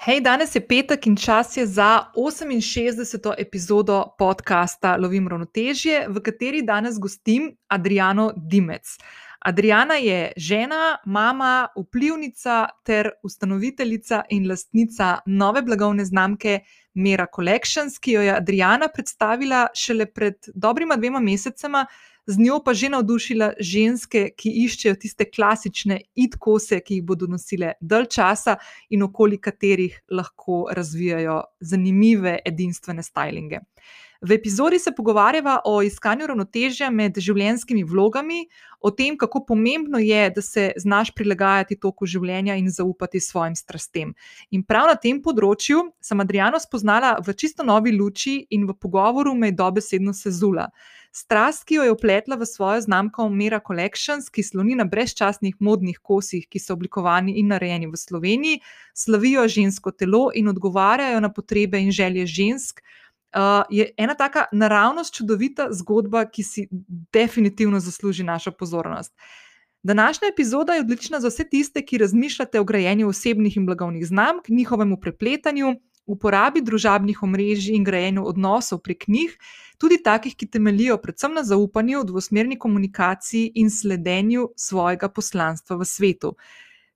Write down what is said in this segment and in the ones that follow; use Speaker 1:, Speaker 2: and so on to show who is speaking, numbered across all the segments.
Speaker 1: Hej, danes je petek in čas je za 68. epizodo podcasta Lovim ravnotežje, v kateri danes gostim Adriano Dimec. Adriana je žena, mama, vplivnica ter ustanoviteljica in lastnica nove blagovne znamke Mera Collections, ki jo je Adriana predstavila šele pred dobrima dvema mesecema z njo pa že navdušila ženske, ki iščejo tiste klasične idkose, ki jih bodo nosile dalj časa in okoli katerih lahko razvijajo zanimive, edinstvene stylinge. V epizodi se pogovarjava o iskanju ravnotežja med življenjskimi vlogami, o tem, kako pomembno je, da se znaš prilagajati toku življenja in zaupati svojim strastem. In prav na tem področju sem Adriano spoznala v čisto novi luči in v pogovoru me je dobesedno sezula. Strast, ki jo je upletla v svojo znamko Mera Collections, ki sloni na brezčasnih modnih kosih, ki so oblikovani in narejeni v Sloveniji, slavijo žensko telo in odgovarjajo na potrebe in želje žensk. Uh, je ena taka naravnost čudovita zgodba, ki si definitivno zasluži našo pozornost. Današnja epizoda je odlična za vse tiste, ki razmišljate o grajenju osebnih in blagovnih znamk, njihovemu prepletanju, uporabi družabnih omrežij in grajenju odnosov prek njih, tudi takih, ki temelijo predvsem na zaupanju, dvosmerni komunikaciji in sledenju svojega poslanstva v svetu.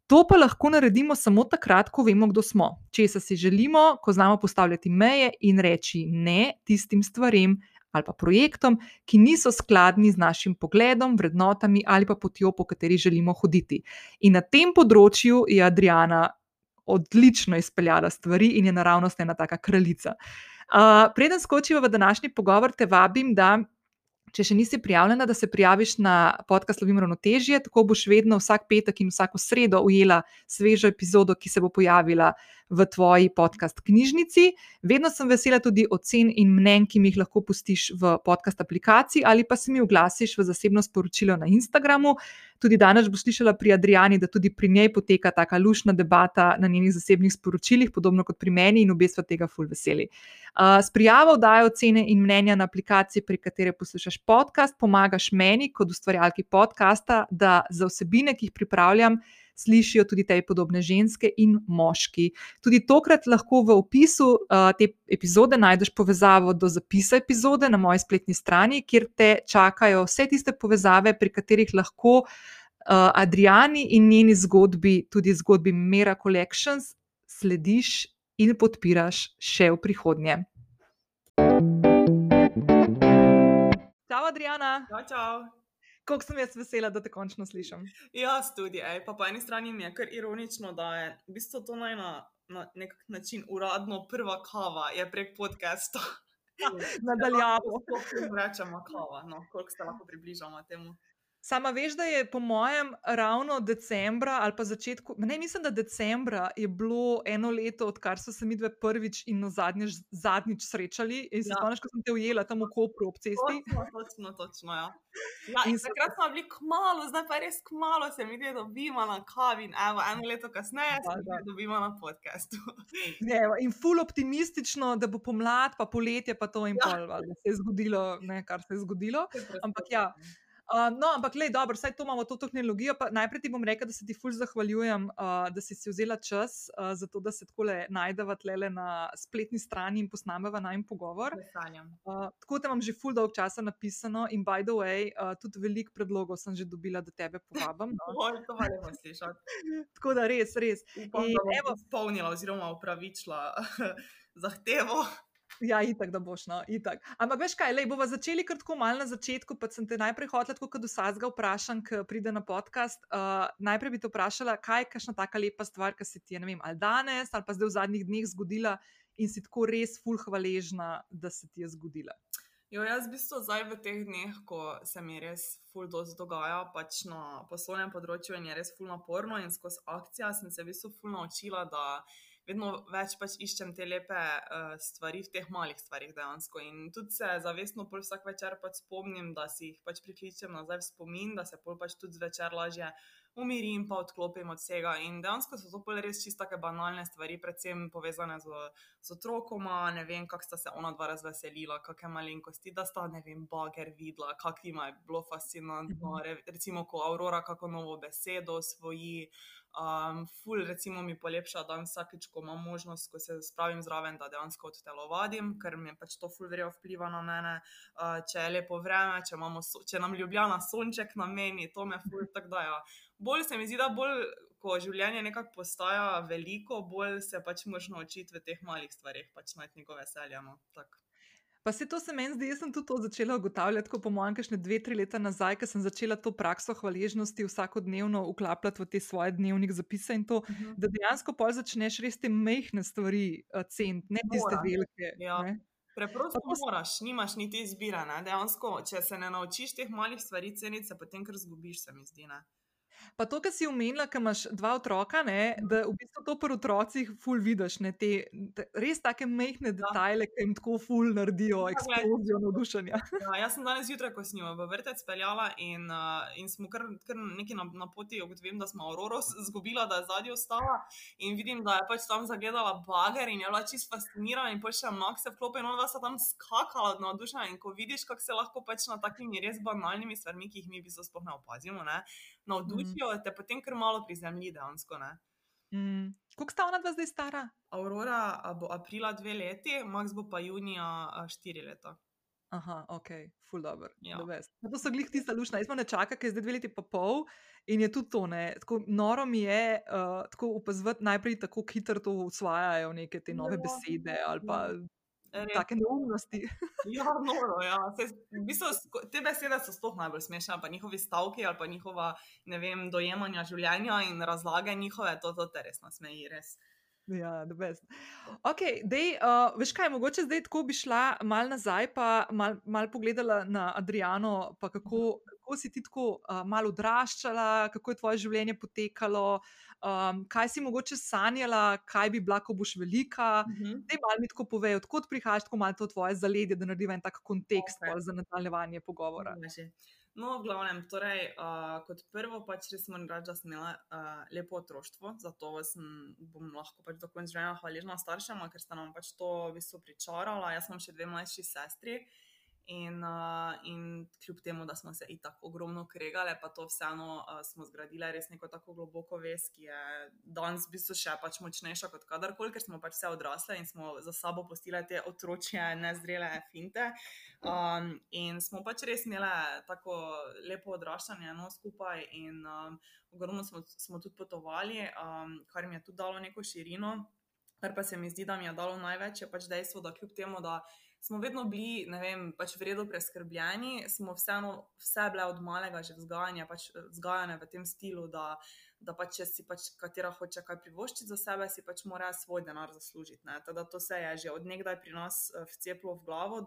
Speaker 1: To pa lahko naredimo samo takrat, ko vemo, kdo smo, česa si želimo, ko znamo postavljati meje in reči ne tistim stvarem ali pa projektom, ki niso skladni z našim pogledom, vrednotami ali pa potjo, po kateri želimo hoditi. In na tem področju je Adriana odlično izpeljala stvari in je naravnost ena taka kraljica. Uh, preden skočiva v današnji pogovor, te vabim, da če še nisi prijavljena, da se prijaviš na podcast Lovim Ravnotežje, tako boš vedno vsak petek in vsako sredo ujela svežo epizodo, ki se bo pojavila v tvoji podcast knjižnici. Vedno sem vesela tudi ocen in mnen, ki mi jih lahko pustiš v podcast aplikaciji ali pa se mi oglasiš v zasebno sporočilo na Instagramu. Tudi danes boš slišala pri Adriani, da tudi pri njej poteka taka lušna debata na njenih zasebnih sporočilih, podobno kot pri meni, in obe sva tega ful veseli. Uh, s prijavo dajo ocene in mnenja na aplikaciji, pri kateri poslušaš podcast, pomagaš meni, kot ustvarjalki podcasta, da za vsebine, ki jih pripravljam, slišijo tudi te podobne ženske in moški. Tudi tokrat lahko v opisu uh, te epizode najdeš povezavo do zapisa epizode na moji spletni strani, kjer te čakajo vse tiste povezave, pri katerih lahko uh, Adriani in njeni zgodbi, tudi zgodbi Mera Collections, slediš in podpiraš še v prihodnje. Čau, Adriana.
Speaker 2: Čau, čau.
Speaker 1: Kako sem jaz vesela, da te končno slišim.
Speaker 2: Jaz tudi, ej. pa po eni strani mi je kar ironično, da je v bistvu to naj na, na nek način uradno prva kava, je prek podcasta.
Speaker 1: Nadaljavo.
Speaker 2: Kako rečemo kava, no, koliko se lahko približamo temu.
Speaker 1: Sama veš, da je po mojem ravno decembra ali pa začetku, ne mislim, da decembra je bilo eno leto, odkar so se mi dve prvič in zadnjič, zadnjič srečali. In se
Speaker 2: Ja.
Speaker 1: spomniš, ko sem te ujela tam v Kopru ob cesti.
Speaker 2: Točno, točno, točno. Ja. Ja, in takrat smo bili kmalo, zdaj pa res kmalo se mi da dobimo na kavi. In evo, eno leto kasneje
Speaker 1: Da,
Speaker 2: se mi
Speaker 1: da.
Speaker 2: da dobimo na podkastu.
Speaker 1: Ne, in ful optimistično, da bo pomlad, pa poletje, pa to in
Speaker 2: Ja.
Speaker 1: pol, valjda, se je zgodilo, ne, kar se je zgodilo. Ampak ja. Uh, no, ampak, le, dobro, vsaj to imamo, to tehnologijo. Najprej ti bom rekla, da se ti ful zahvaljujem, uh, da si si vzela čas uh, za to, da se tako najdeva tle na spletni strani in posnameva naj pogovor.
Speaker 2: Sanjam.
Speaker 1: Uh, tako te imam že ful dolg časa napisano in by the way, uh, tudi veliko predlogov sem že dobila, da tebe povabim. No.
Speaker 2: Oj, to pa lepo slišati.
Speaker 1: Tako da res, res.
Speaker 2: Upam,
Speaker 1: In
Speaker 2: da bom
Speaker 1: evo-
Speaker 2: izpolnila oziroma upravičila zahtevo.
Speaker 1: Ja, itak, da boš, no, itak. Ampak veš kaj, lej, bova začeli kar tako malo na začetku, pa sem te najprej hotela, tako kot vsakega vprašam, ki pride na podcast. Uh, najprej bi te vprašala, kaj je kakšna taka lepa stvar, ki se ti je, ne vem, ali danes, ali pa zdaj v zadnjih dneh zgodila in si tako res ful hvaležna, da se ti je zgodila.
Speaker 2: Jo, jaz v bistvu zdaj v teh dneh, ko se mi res ful dosti dogaja pač na poslovnem področju in je res ful naporno in skozi akcijo sem se v bistvu ful naučila, da vedno več pač iščem te lepe uh, stvari v teh malih stvarih dejansko. In tudi se zavestno pol vsak večer pač spomnim, da si jih pač prikličem nazaj v spomin, da se pol pač tudi zvečer lažje umirim, pa odklopim od vsega. In dejansko so to pol res čisto take banalne stvari, predvsem povezane z, z otrokoma, ne vem, kako sta se ona dva razveselila, kakšne malenkosti, da sta, ne vem, bager videla, kako jima je bilo fascinantno.
Speaker 1: Mhm.
Speaker 2: Re, recimo, ko Aurora kako novo besedo osvoji. Um, ful, recimo, mi polepša dan vsakeč, ko imam možnost, ko se spravim zraven, da dejansko odtelovadim, ker mi pač to ful verjo vpliva na mene. Uh, če je lepo vreme, če, so, če nam ljubljena sonček na meni, to me ful tako da. Ja. Bolj se mi zdi, da bolj, ko življenje nekako postaja veliko, bolj se pač možno učiti v teh malih stvarih, pač najti neko veselje. No.
Speaker 1: Pa se to se meni zdi, jaz sem tudi to začela ugotavljati, ko po mojem, kakšne dve, tri leta nazaj, ker sem začela to prakso hvaležnosti vsakodnevno uklapljati v te svoje dnevnik zapise in to, uh mhm. -huh. da dejansko pol začneš res te mehne stvari uh, ceniti, ne tiste velike.
Speaker 2: Ja. Preprosto pa, moraš, nimaš niti izbira. Dejansko, če se ne naučiš teh malih stvari ceniti, se potem kar zgubiš, se mi zdi. Ne?
Speaker 1: Pa to, kar si omenila, da imaš dva otroka, ne, da v bistvu to pri otrocih ful vidiš, ne, te, te res tako majhne ja. detajle, ki jim tako ful naredijo ja, eksplozijo navdušenja.
Speaker 2: Ja, jaz sem danes zjutraj, ko sem jo v vrtec peljala in, uh, in smo kar, kar nekaj na, na poti, ugotovim, da smo Auroro zgubila, da je zadnji ostala in vidim, da je pač tam zagledala bager in je bila čisto fascinirana in pač še Max se vklopi in ona sta tam skakala od navdušenja in ko vidiš, kako se lahko pač na takimi res banalnimi stvarmi, ki jih mi bi se sploh ne opazimo, ne, navdušijo. Mm te potem kar malo prizemlji, dejansko.
Speaker 1: Mm. Kako sta ona zdaj stara?
Speaker 2: Aurora bo aprila dve leti, Max bo pa junija štiri leta.
Speaker 1: Aha, ok, full dobro. Ja. To so glih tista lušna. Jaz pa ne čakam, ker je zdaj dve leti pa pol in je tudi to. Ne. Tako noro mi je uh, tako opazovati najprej, kako hitro to usvajajo neke te nove ja, besede ali pa ja. Take neumnosti.
Speaker 2: ja, noro, ja. Se, v bistvu, te besede so sploh najbolj smešne, pa njihovi stavki ali pa njihova vem, dojemanja življenja in razlage njihove, to, to te res nasmeji, res.
Speaker 1: Ja, da best. Ok, dej, uh, veš kaj, mogoče zdaj tako bi šla mal nazaj, pa mal, mal pogledala na Adriano, pa kako, kako si ti tako uh, malo odraščala, kako je tvoje življenje potekalo, um, kaj si mogoče sanjala, kaj bi bila, ko boš velika. Uh mhm. -huh. Dej mal mi tako povej, odkot prihajaš, tako malo to tvoje zaledje, da narediva en tak kontekst okay. za nadaljevanje pogovora.
Speaker 2: Uh, No, v glavnem, torej, uh, kot prvo, pač res moram reči, da sem imela uh, lepo otroštvo, zato sem, bom lahko pač do konca življenja hvaležna staršem, ker sta nam pač to v bistvu pričarala. Jaz imam še dve mlajši sestri. In, uh, in kljub temu, da smo se i tako ogromno kregali, pa to vseeno uh, smo zgradili res neko tako globoko vez, ki je danes v bistvu še pač močnejša kot kadarkoli, ker smo pač vse odrasle in smo za sabo postile te otročje, nezrele finte. Um, in smo pač res imeli tako lepo odraščanje no, skupaj, in um, ogromno smo, smo tudi potovali, um, kar mi je tudi dalo neko širino. Kar pa se mi zdi, da mi je dalo največ, je pač dejstvo, da kljub temu, da smo vedno bili, ne vem, pač vredno preskrbljeni, smo vseeno vse bile od malega že vzgajanja, pač eh, vzgajane v tem stilu, da, da pač če si pač katera hoče kaj privoščiti za sebe, si pač mora svoj denar zaslužiti. Teda to se je že od nekdaj pri nas eh, vceplo v glavo.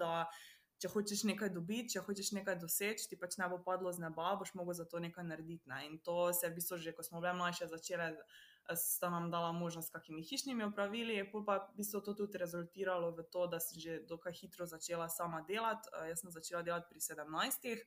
Speaker 2: Če hočeš nekaj dobiti, če hočeš nekaj doseči, ti pač ne bo padlo z neba, boš mogel za to nekaj narediti. Ne? In to se je v bistvu že, ko smo bile mlajše, začele sta nam dala možnost s kakimi hišnimi opravili, pa je v bistvu to tudi rezultiralo v to, da sem že dokaj hitro začela sama delati. Uh, jaz sem začela delati pri 17.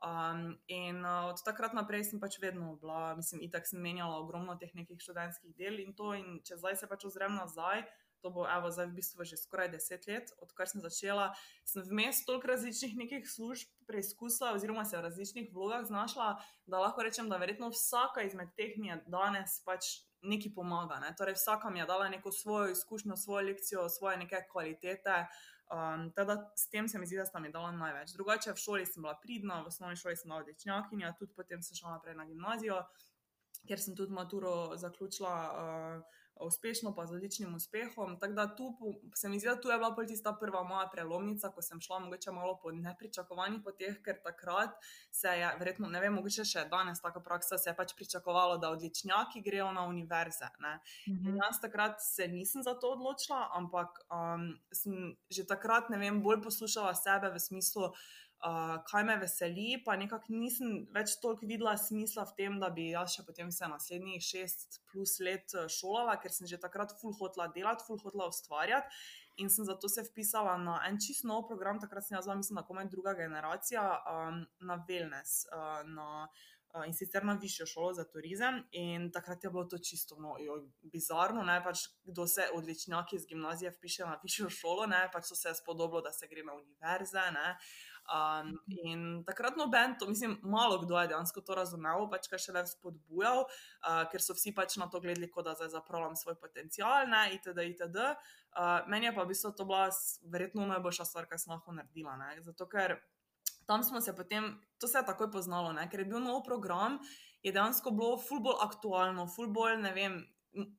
Speaker 2: Um, in uh, od takrat naprej sem pač vedno bila, mislim, itak sem menjala ogromno teh nekih študentskih del in to. In če zdaj se pač ozrem nazaj, to bo evo, zdaj v bistvu že skoraj deset let, odkar sem začela, sem vmes toliko različnih nekih služb preizkusila, oziroma se v različnih vlogah znašla, da lahko rečem, da verjetno vsaka izmed teh mi je danes pač nekaj pomaga. Ne? Torej, vsaka mi je dala neko svojo izkušnjo, svojo lekcijo, svoje neke kvalitete. Um, teda s tem se mi zdi, da sta mi dala največ. Drugače, v šoli sem bila pridna, v osnovni šoli sem bila odličnjakinja, tudi potem sem šla naprej na gimnazijo, kjer sem tudi maturo zaključila. Uh, uspešno, pa z odličnim uspehom. Tako da tu se mi zdi, da tu je bila tista prva moja prelomnica, ko sem šla mogoče malo po nepričakovanih poteh, ker takrat se je, verjetno, ne vem, mogoče še danes taka praksa, se je pač pričakovalo, da odličnjaki grejo na univerze. Mhm. Jaz takrat se nisem za to odločila, ampak um, sem že takrat, ne vem, bolj poslušala sebe v smislu uh, kaj me veseli, pa nekako nisem več toliko videla smisla v tem, da bi jaz še potem vse naslednjih šest plus let eh, šolala, ker sem že takrat full hotla delati, full hotla ustvarjati. In sem zato se vpisala na en čist nov program, takrat sem jaz, mislim, da komaj druga generacija, um, na wellness, uh, na Uh, in sicer na višjo šolo za turizem, in takrat je bilo to čisto no, jo, bizarno. Ne, pač, kdo se odličnjaki iz gimnazije piše na višjo šolo, ne, pač so se spodobilo, da se gre na univerze. Ne, um, in takrat noben, to mislim, malo kdo je dejansko to razumel, pač kaj še le spodbujal, uh, ker so vsi pač na to gledali, kot da zdaj zapravljam svoj potencial, ne, itd. itd. Uh, meni je pa v bistvu to bila verjetno najboljša stvar, kar sem lahko naredila. Ne, zato ker tam smo se potem, to se je takoj poznalo, ne? ker je bil nov program, je dejansko bilo ful bolj aktualno, ful bolj ne vem.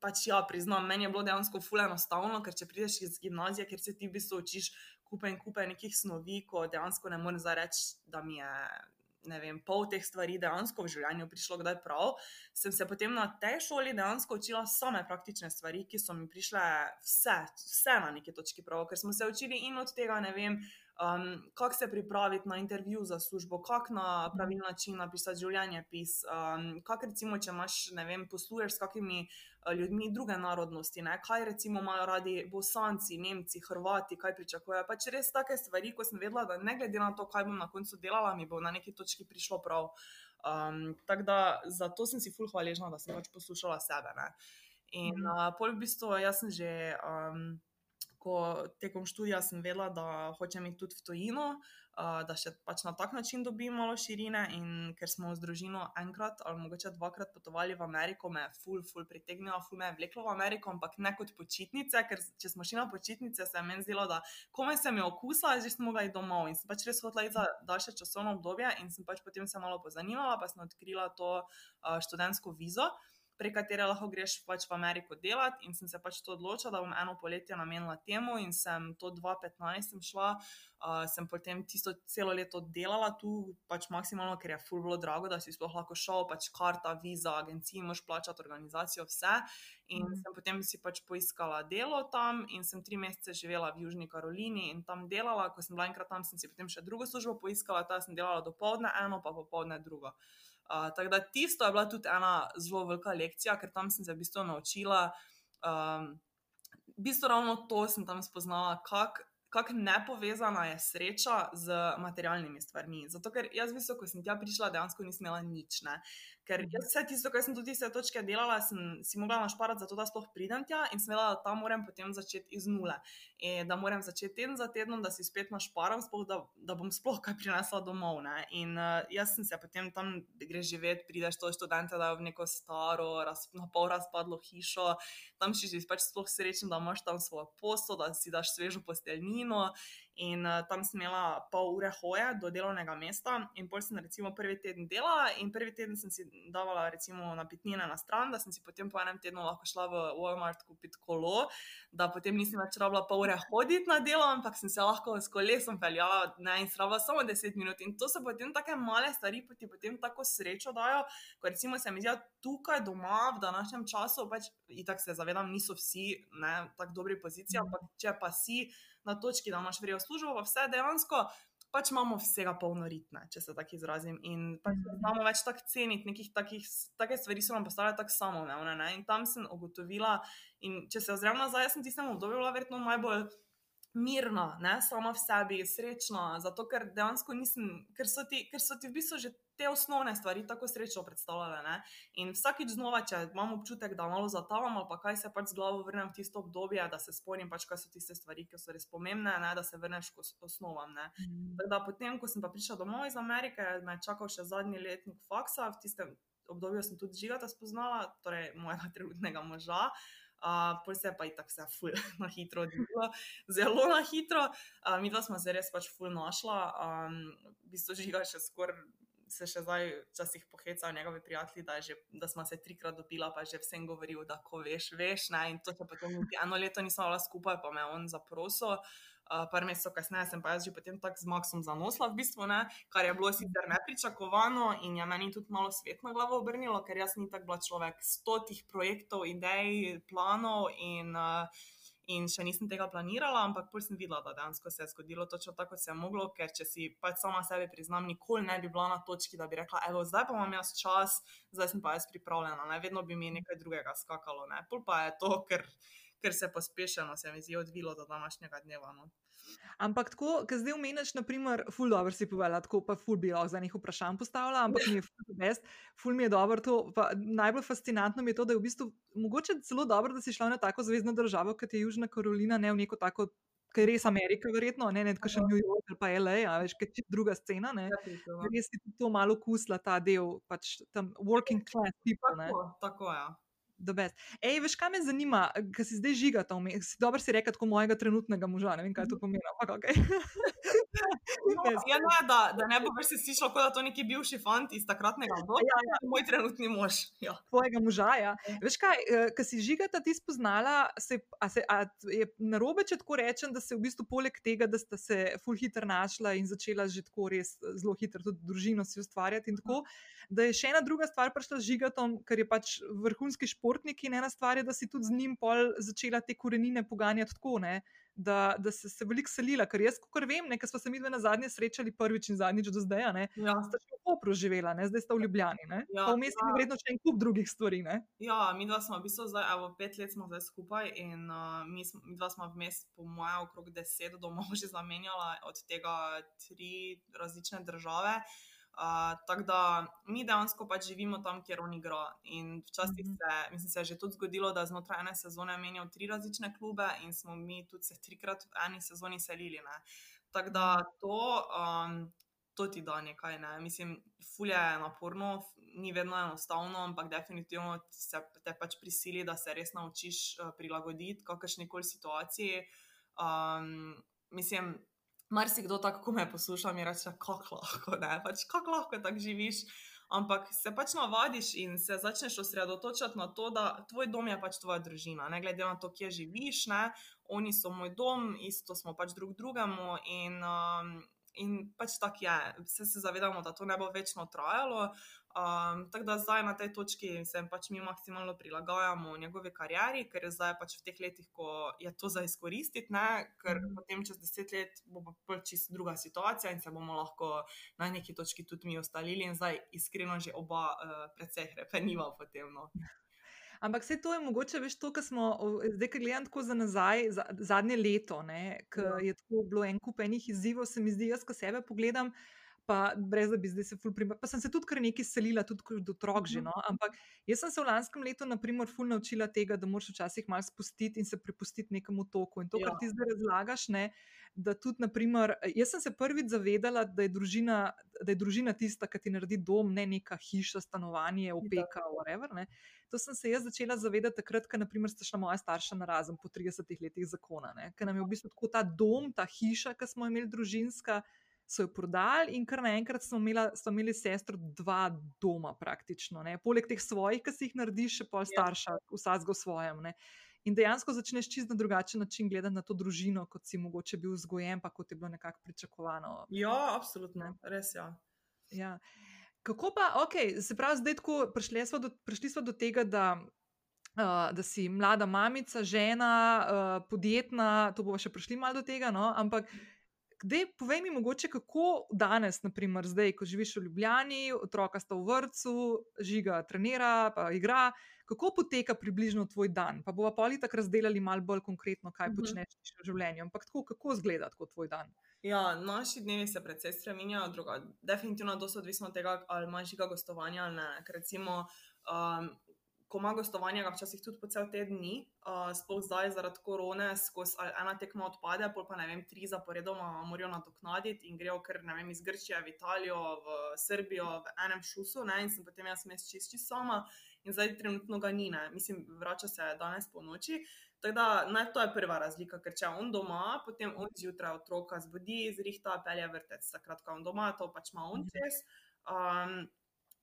Speaker 2: Pač ja, priznam, meni je bilo dejansko ful enostavno, ker če prideš iz gimnazije, ker se ti v bistvu učiš kupe in kupe nekih snovi, ko dejansko ne morem zdaj reči, da mi je ne vem, pol teh stvari dejansko v življenju prišlo kdaj prav, sem se potem na tej šoli dejansko učila same praktične stvari, ki so mi prišle vse, vse na neki točki prav, ker smo se učili in od tega, ne vem, um, kako se pripraviti na intervju za službo, kako na pravilen način napisati življenje pis, um, kako recimo, če imaš, ne vem, posluješ s kakimi uh, ljudmi druge narodnosti, ne? kaj recimo imajo radi bosanci, nemci, hrvati, kaj pričakujejo. Pač res take stvari, ko sem vedela, da ne glede na to, kaj bom na koncu delala, mi bo na neki točki prišlo prav. Um, tako da zato sem si fulh hvaležna, da sem pač poslušala sebe. Ne? In uh, pol v bistvu, jaz sem že. Um, ko tekom študija sem vedela, da hočem iti tudi v tujino, da še pač na tak način dobim malo širine. In ker smo z družino enkrat ali mogoče dvakrat potovali v Ameriko, me je ful, ful pritegnilo, ful me je vleklo v Ameriko, ampak ne kot počitnice, ker če smo šli na počitnice, se je meni zdelo, da komaj sem jo okusila, že smo mogli domov in sem pač res iti za daljše časovno obdobje in sem pač potem se malo pozanimala, pa sem odkrila to študentsko vizo prek katere lahko greš pač v Ameriko delati. In sem se pač to odločila, da bom eno poletje namenila temu, in sem to 2015 šla, uh, sem potem tisto celo leto delala tu, pač maksimalno, ker je full bilo drago, da si sploh lahko šel, pač karta, viza, agencija, moš plačati organizacijo, vse. In mm. sem potem si pač poiskala delo tam, in sem tri mesece živela v Južni Karolini in tam delala. Ko sem bila enkrat tam, sem si potem še drugo službo poiskala, ta sem delala do povdne eno, pa popovdne drugo. Uh, tako da tisto je bila tudi ena zelo velika lekcija, ker tam sem se v bistvu naučila. Um, v bistvu ravno to sem tam spoznala, kako kako nepovezana je sreča z materialnimi stvarmi. Zato, ker jaz, mislim, ko sem tja prišla, dejansko nisem imela nič. Ne? Ker mhm. jaz vse tisto, kar sem tudi vse točke delala, sem si mogla našparati za to, da sploh pridem tja in sem vedela, da tam moram potem začeti iz nule. In da moram začeti teden za tednom, da si spet našparam, sploh, da, da bom sploh kaj prinesla domov. Ne? In uh, jaz sem se potem tam, greš živeti, prideš to študente, da je v neko staro, raz, na pol razpadlo hišo, tam si že pač sploh srečen, da imaš tam svojo posod, da si daš svežo posteljnino in uh, tam sem imela pol ure hoje do delovnega mesta. In pol sem recimo prvi teden delala in prvi teden sem si davala recimo napitnine na stran, da sem si potem po enem tednu lahko šla v Walmart kupiti kolo, da potem nisem več rabila pol ure hoditi na delo, ampak sem se lahko s kolesom peljala ne, in srava samo 10 minut. In to so potem take male stvari, ki ti potem tako srečo dajo, ko recimo se mi zdi, tukaj doma v današnjem času, pač in tako se zavedam, niso vsi na tako dobri poziciji, mhm. ampak če pa si na točki, da imaš vrijo službo, pa vse dejansko. Pač imamo vsega polno ritme, če se tako izrazim. In pač mhm. znamo več tako ceniti, nekih takih take stvari so nam postale tako samoumevne. In tam sem ugotovila, in če se ozrem nazaj, sem tistem obdobju bila verjetno najbolj mirna, ne? sama v sebi, srečna, zato ker dejansko nisem, ker so ti, ker so ti v bistvu že te osnovne stvari tako srečno predstavljale. Ne? In vsakič znova, če imam občutek, da malo zatavam, pa kaj se pač z glavo vrnem v tisto obdobje, da se spomnim, pač, kaj so tiste stvari, ki so res pomembne, ne? da se vrneš k osnovam. Mm. Da, potem, ko sem pa prišla domov iz Amerike, me je čakal še zadnji letnik faksa, v tistem obdobju sem tudi žigata spoznala, torej mojega trenutnega moža. Uh, Pol se je pa tako vse ful, na hitro odvilo, zelo na hitro. Uh, mi dva smo se res pač ful našla, um, v bistvu žiga še skoraj se še zdaj včasih pohecajo njegovi prijatelji, da, že, da smo se trikrat dobila, pa že vsem govoril, da ko veš, veš. Ne? In to se potem eno leto nismo bila skupaj, pa me je on zaprosil. Par mesecev kasneje sem pa jaz že potem tako z Maxom zanosla, v bistvu, ne? kar je bilo sicer nepričakovano in je meni tudi malo svet na glavo obrnilo, ker jaz nisem tako bila človek stotih projektov, idej, planov in uh, in še nisem tega planirala, ampak pol sem videla, da dejansko se je zgodilo točno tako, kot se je moglo, ker če si pač sama sebi priznam, nikoli ne bi bila na točki, da bi rekla, evo, zdaj pa imam jaz čas, zdaj sem pa jaz pripravljena, ne? vedno bi mi nekaj drugega skakalo, ne? pol pa je to, ker. ker se je pospešeno, se mi zdi, odvilo do današnjega dneva. No.
Speaker 1: Ampak tako, ker zdaj umeniš, naprimer, ful dobro si povedala, tako pa ful bi lahko za njih vprašanj postavila, ampak mi je ful best, ful mi je dobro to. Najbolj fascinantno mi je to, da je v bistvu mogoče celo dobro, da si šla na tako zvezdno državo, kot je Južna Karolina, ne v neko tako. Ker je res Amerika, verjetno, ne ne še New York ali pa LA, a veš, kaj je druga scena. Ne?
Speaker 2: Ja, no.
Speaker 1: Res si to malo kusla, ta del, pač tam working class people. Ne?
Speaker 2: Tako, tako ja.
Speaker 1: The best. Ej, veš, kaj me zanima, ker si zdaj žiga to, si dobro si rekel, kot mojega trenutnega moža, ne vem, kaj to pomeni, ampak ok.
Speaker 2: No, ja, ne, da, da ne bo več se slišal, kot da to neki bivši fant iz takratnega obdobja.
Speaker 1: Ja, ja.
Speaker 2: Moj trenutni mož. Ja.
Speaker 1: Tvojega moža, ja. Veš kaj, ker si žigata ti spoznala, se, a se, a je narobe, če tako rečem, da se v bistvu poleg tega, da sta se full hitro našla in začela že tako res zelo hitro tudi družino si ustvarjati in tako, da je še ena druga stvar prišla z žigatom, ker je pač vrhunski športnik in ena stvar je, da si tudi z njim pol začela te korenine poganjati tako, ne. Da, da se je veliko selila, ker jaz, kot vem, nekaj smo se mi dve na zadnje srečali, prvič in zadnjič do zdaj, ne,
Speaker 2: Ja.
Speaker 1: sta še v Kopru živela, ne, zdaj sta v Ljubljani. Ne,
Speaker 2: Ja,
Speaker 1: pa vmes je
Speaker 2: ja.
Speaker 1: verjetno še en kup drugih stvari. Ne.
Speaker 2: Ja, mi dva smo v bistvu zdaj, evo, pet let smo zdaj skupaj in uh, mi, smo, mi dva smo vmes, po mojem, okrog deset domov že zamenjala, od tega tri različne države. Uh, tako da mi dejansko pač živimo tam, kjer on igra. In včasih
Speaker 1: Mhm.
Speaker 2: se, mislim, se je že tudi zgodilo, da znotraj ene sezone menjal tri različne klube in smo mi tudi se trikrat v eni sezoni selili. Ne. Tako da to, um, to ti da nekaj. Ne. Mislim, fulje je naporno, ni vedno enostavno, ampak definitivno se te pač prisili, da se res naučiš uh, prilagoditi kakršni koli situaciji. Um, mislim, marsikdo tako, ko me posluša, mi reče, kako lahko, ne, pač kako lahko tako živiš. Ampak se pač navadiš in se začneš osredotočati na to, da tvoj dom je pač tvoja družina, ne glede na to, kje živiš. Ne? Oni so moj dom, isto smo pač drug drugemu in, um, in pač tako je. Vse se zavedamo, da to ne bo večno trajalo. Um, tako da zdaj na tej točki se pač mi maksimalno prilagajamo njegovi karieri, ker je zdaj pač v teh letih, ko je to za izkoristiti, ne? ker
Speaker 1: Mhm.
Speaker 2: potem čez deset let bo pa pol čisto druga situacija in se bomo lahko na neki točki tudi mi ostalili in zdaj iskreno že oba uh, precej hrepeniva potem. No.
Speaker 1: Ampak vse to je mogoče, veš, to, kar smo, zdaj, ki gledam tako za nazaj, za, zadnje leto, ki
Speaker 2: Ja.
Speaker 1: je tako bilo en kup enih izzivov, se mi zdi, jaz, ko sebe pogledam. Pa brez da bi zdaj se ful primer. Pa sem se tudi kar nekaj selila, tudi kot otrok že. No? Ampak jaz sem se v lanskem letu, na primer, ful naučila tega, da moraš včasih malo spustiti in se prepustiti nekemu toku. In to, kar
Speaker 2: Ja.
Speaker 1: ti zdaj razlagaš, ne, da tudi, naprimer, jaz sem se prvič zavedala, da je družina, da je družina tista, ki ti naredi dom, ne neka hiša, stanovanje, opeka, whatever. Ne. To sem se jaz začela zavedati takrat, ko naprimer, sta šla moja starša na razen po 30 letih zakona. Ker nam je v bistvu tako ta dom, ta hiša, ki smo imeli družinska, so jo prodali in kar naenkrat smo imeli, smo imeli sestro dva doma praktično. Ne. Poleg teh svojih, ki si jih narediš, še pol starša, vsak v svojem. Ne. In dejansko začneš čist na drugačen način gledati na to družino, kot si mogoče bil vzgojen, pa kot je bilo nekako pričakovano.
Speaker 2: Ja, absolutno, res ja.
Speaker 1: Ja. Kako pa, ok, se pravi, zdaj tako prišli smo do, prišli smo do tega, da, uh, da si mlada mamica, žena, uh, podjetna, to bomo še prišli malo do tega, no, ampak. Kdaj, povej mi, mogoče, kako danes, naprimer, zdaj, ko živiš v Ljubljani, otroka sta v vrtu, žiga, trenira, pa igra, kako poteka približno tvoj dan? Pa bomo pa ali tako razdelili malo bolj konkretno, kaj
Speaker 2: Mhm.
Speaker 1: počneš v življenju. Ampak tako, kako izgleda tako tvoj dan?
Speaker 2: Ja, naši dnevi se precej spremenjajo, druga. Definitivno je dosti odvisno od tega, ali imaš žiga gostovanja ali ne. Ker recimo, um, ko ima gostovanja, včasih tudi po cel teden ni, uh, sploh zdaj zaradi korone, skozi ena tekma odpade, pol pa ne vem, tri zaporedoma morajo nadoknaditi in grejo kar ne vem iz Grčije v Italijo, v Srbijo, v enem šusu, ne, in sem potem jaz mes čisti sama. In zdaj trenutno ga ni, ne. mislim, vrača se danes po noči. Tako da naj, to je prva razlika, ker če on doma, potem on zjutraj otroka zbudi, zrihta, pelje vrtec. Takrat, ko on doma, to pač ima on čez. Um,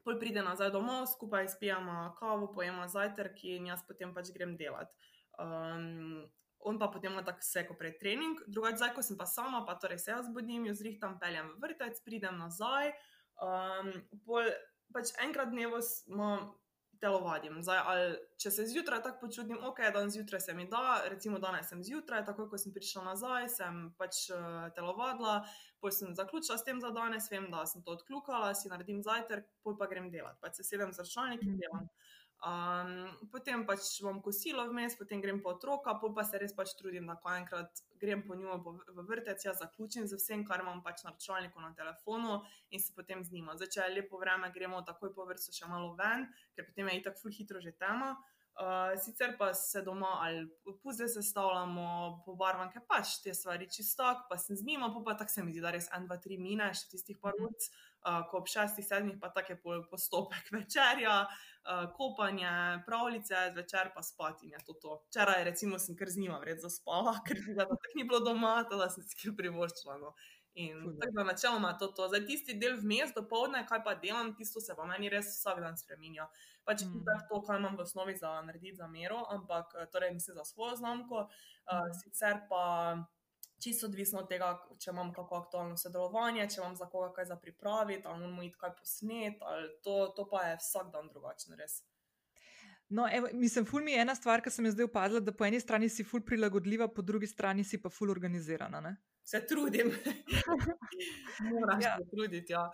Speaker 2: pol pride nazaj domov, skupaj spijemo kavo, pojemo zajtrk in jaz potem pač grem delat. Um, on pa potem ima tako vse, ko prej trening, drugače, zdaj, ko sem pa sama, pa torej se jaz zbudim, jo zrihtam, peljem v vrtec, pridem nazaj. Um, pol, pač enkrat dnevo smo telovadim. Zdaj, ali, če se zjutraj tako počutim, ok, dan zjutraj se mi da, recimo danes sem zjutraj, takoj ko sem prišla nazaj, sem pač uh, telovadila, pol sem zaključila s tem za danes, vem, da sem to odkljukala, si naredim zajtrk, pol pa grem delat, pač se sedem z računalnikom in delam. Um, potem pač imam kosilo vmes, potem grem po otroka, pol pa se res pač trudim, da ko enkrat grem po njo v vrtec, jaz zaključim z vsem, kar imam pač na računalniku, na telefonu in se potem z njima. Zdaj, če je lepo vreme, gremo takoj po vrtu še malo ven, ker potem je itak ful hitro že tema. Uh, sicer pa se doma ali puzle sestavljamo, pobarvanke pač te stvari čisto, pa se z njima, pa, pa tako se mi zdi, da res en, dva, tri mine, še tistih par ur. Mm uh, ko ob šestih, sedmih pa tako je postopek večerja, uh, kopanje, pravljice, zvečer pa spati in je to to. Včeraj, recimo, sem kar z njima vred zaspala, ker da tako ni bilo doma, da sem si kar privoščila. No. In tako da načeloma to, to. Zdaj tisti del vmes do povdne, kaj pa delam, tisto se pa meni res vsak dan spremenja. Pač mm. to, kar imam v osnovi za narediti za mero, ampak torej mislim za svojo znamko, uh, mm. sicer pa čisto odvisno od tega, če imam kako aktualno sodelovanje, če imam za koga kaj za pripraviti, ali moramo iti kaj posnet, ali to, to pa je vsak dan drugačen, res.
Speaker 1: No, evo, mislim, ful mi je ena stvar, ki sem jo zdaj opazila, da po eni strani si ful prilagodljiva, po drugi strani si pa ful organizirana. Ne?
Speaker 2: Se trudim. Moraš ja. se truditi. Ja.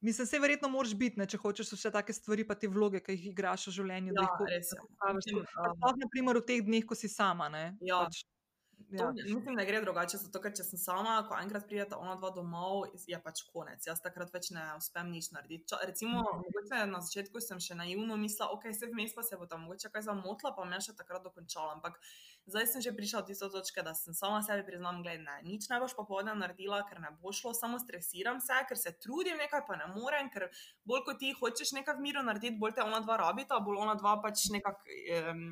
Speaker 1: Mislim, se verjetno moraš biti, ne, če hočeš vse take stvari, pa te vloge, ki jih igraš v življenju.
Speaker 2: Ja, res je.
Speaker 1: Naprimer, v teh dneh, ko si sama. Ne,
Speaker 2: ja. pač, Ja. Mislim, da gre drugače, zato ker če sem sama, ko enkrat prideta ona dva domov, je pač konec. Jaz takrat več ne uspem nič narediti. Čo, recimo, mm. na začetku sem še naivno mislila, ok, se vmes pa se bo tam mogoče kaj zamotla, pa me še takrat dokončala. Ampak zdaj sem že prišla do tiste točke, da sem sama sebi priznam, gledaj, ne, nič ne boš popoldne naredila, ker ne bo šlo, samo stresiram se, ker se trudim nekaj, pa ne morem, ker bolj kot ti hočeš nekaj v miru narediti, bolj te ona dva rabita, bolj ona dva pač nekako. Um,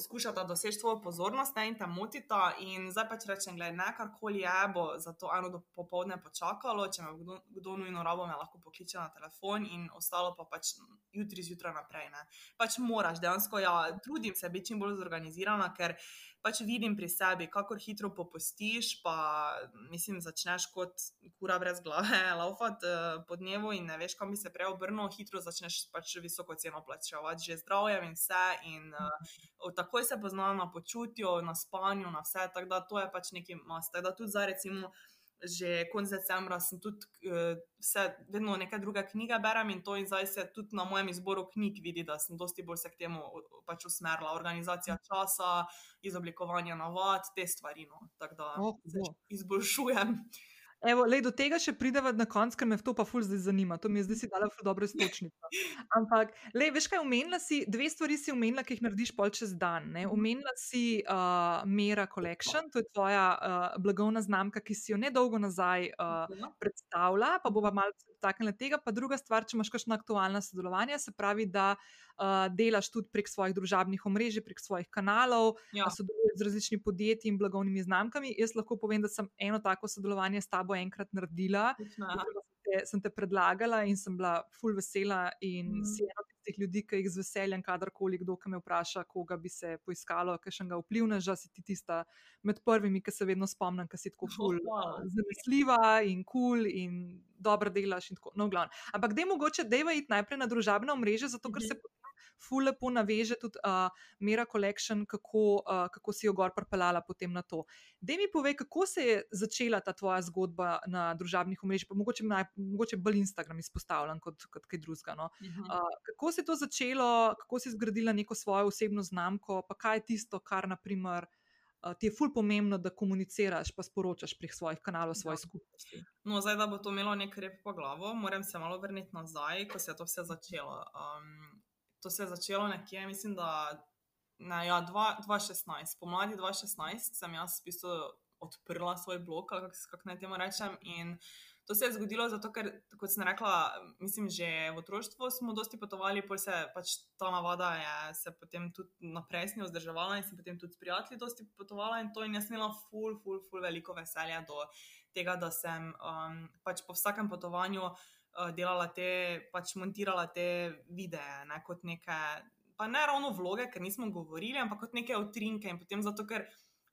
Speaker 2: skušata doseči tvojo pozornost ne, in te motita. In zdaj pač rečem, da ne karkoli je, bo za to eno do popovdne počakalo, če me kdo, kdo nujno rabo, me lahko pokliče na telefon in ostalo pa pač jutri zjutraj naprej. Ne. Pač moraš, dejansko, ja, trudim se biti čim bolj zorganizirana, ker pač vidim pri sebi, kako hitro popustiš, pa mislim, začneš kot kura brez glave, laufati uh, po dnevu in ne veš, kam bi se prej obrnil, hitro začneš pač visoko ceno plačevati, že zdravje in vse. In, uh, takoj se poznajo na počutju, na spanju, na vse. Tako da to je pač neki mas. Tako da tudi za recimo že konec decembra sem tudi uh, vse, vedno neke druge knjige berem in to in zdaj se tudi na mojem izboru knjig vidi, da sem dosti bolj se k temu pač usmerila. Organizacija časa, izoblikovanje navad, te stvari. No. Tako da oh, se izboljšujem.
Speaker 1: Evo, lej, do tega še prideva na koncu, ker me to pa ful zdaj zanima. To mi je zdaj si dala ful dobro istočnico. Ampak, lej, veš kaj, omenila si, dve stvari si omenila, ki jih narediš pol čez dan. Ne? Omenila si uh, Mera Collection, to je tvoja uh, blagovna znamka, ki si jo nedolgo nazaj uh, predstavila, pa bova malo taknila tega. Pa druga stvar, če imaš kakšno aktualno sodelovanje, se pravi, da uh, delaš tudi prek svojih družabnih omrežij, prek svojih kanalov, ja. sodeluješ z različnimi podjetji in blagovnimi znamkami. Jaz lahko povem, da sem eno tako sodelovanje s tabo enkrat naredila. Te, sem te predlagala in sem bila full vesela, in mm. si ena od tistih ljudi, ki jih z veseljem, kadarkoli kdo me vpraša, koga bi se poiskalo, kakšnega vplivneža, si ti tista med prvimi, ki se vedno spomnim, ki si tako full, oh, zanesljiva in kul cool in dobro delaš. In tako, no, Ampak da je mogoče, da je iti najprej na družabna omrežja, zato ker mm -hmm. se ful lepo naveže tudi uh, Mera Collection, kako, uh, kako si jo gor pripeljala potem na to. Da mi povej, kako se je začela ta tvoja zgodba na družabnih omrežjih, pa mogoče, naj, mogoče bolj Instagram izpostavljen kot, kot kaj drugega. No? Uh, kako se je to začelo, kako si zgradila neko svojo osebno znamko, pa kaj je tisto, kar naprimer. Ti je ful pomembno, da komuniciraš, pa sporočaš prek svojih kanalov, svojih ja. skupnosti.
Speaker 2: No, zdaj, da bo to imelo nek rep po glavo, moram se malo vrniti nazaj, ko se je to vse začelo. Um, to se je začelo nekje, mislim, da ne, ja, 2016, pomladi 2016 sem jaz v bistvu odprla svoj blog, kako kak naj temu rečem. In to se je zgodilo zato, ker, kot sem rekla, mislim, že v otroštvu smo dosti potovali, pa se pač ta navada je se potem tudi naprej s njo vzdrževala in sem potem tudi s prijatelji dosti potovala in to in jaz imela ful, ful, ful veliko veselja do tega, da sem um, pač po vsakem potovanju. Eh, delala te, pač montirala te videe, ne, kot neke, pa ne ravno vloge, ker nismo govorili, ampak kot neke utrinke. In potem zato, ker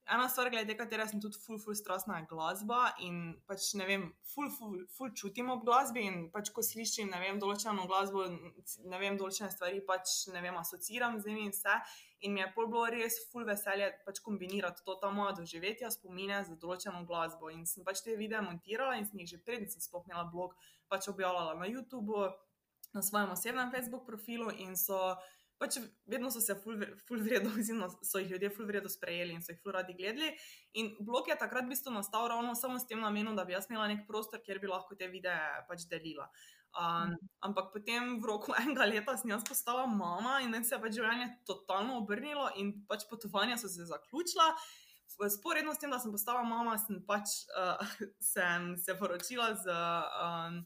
Speaker 2: ena stvar, glede katera sem tudi full, full strastna glasba in pač ne vem, full, full, full čutim ob glasbi in pač ko slišim, ne vem, določeno glasbo, ne vem, določene stvari pač ne vem, asociiram z njimi in vse. In mi je pol bilo res full veselje pač kombinirati to ta moja doživetja, spomine z določeno glasbo. In sem pač te videe montirala in sem jih že prednji sem spohnila blog pač objavljala na YouTubu, na svojem osebnem Facebook profilu in so pač vedno so se ful vredno, oziroma so jih ljudje ful vredno sprejeli in so jih ful radi gledali. In blog je takrat v bistvu nastal ravno samo s tem namenom, da bi jaz imela nek prostor, kjer bi lahko te videe pač delila. Um, ampak potem v roku enega leta sem jaz postala mama in se je pač življenje totalno obrnilo in pač potovanja so se zaključila. Sporedno s tem, da sem postala mama, sem pač uh, sem se poročila z. Um,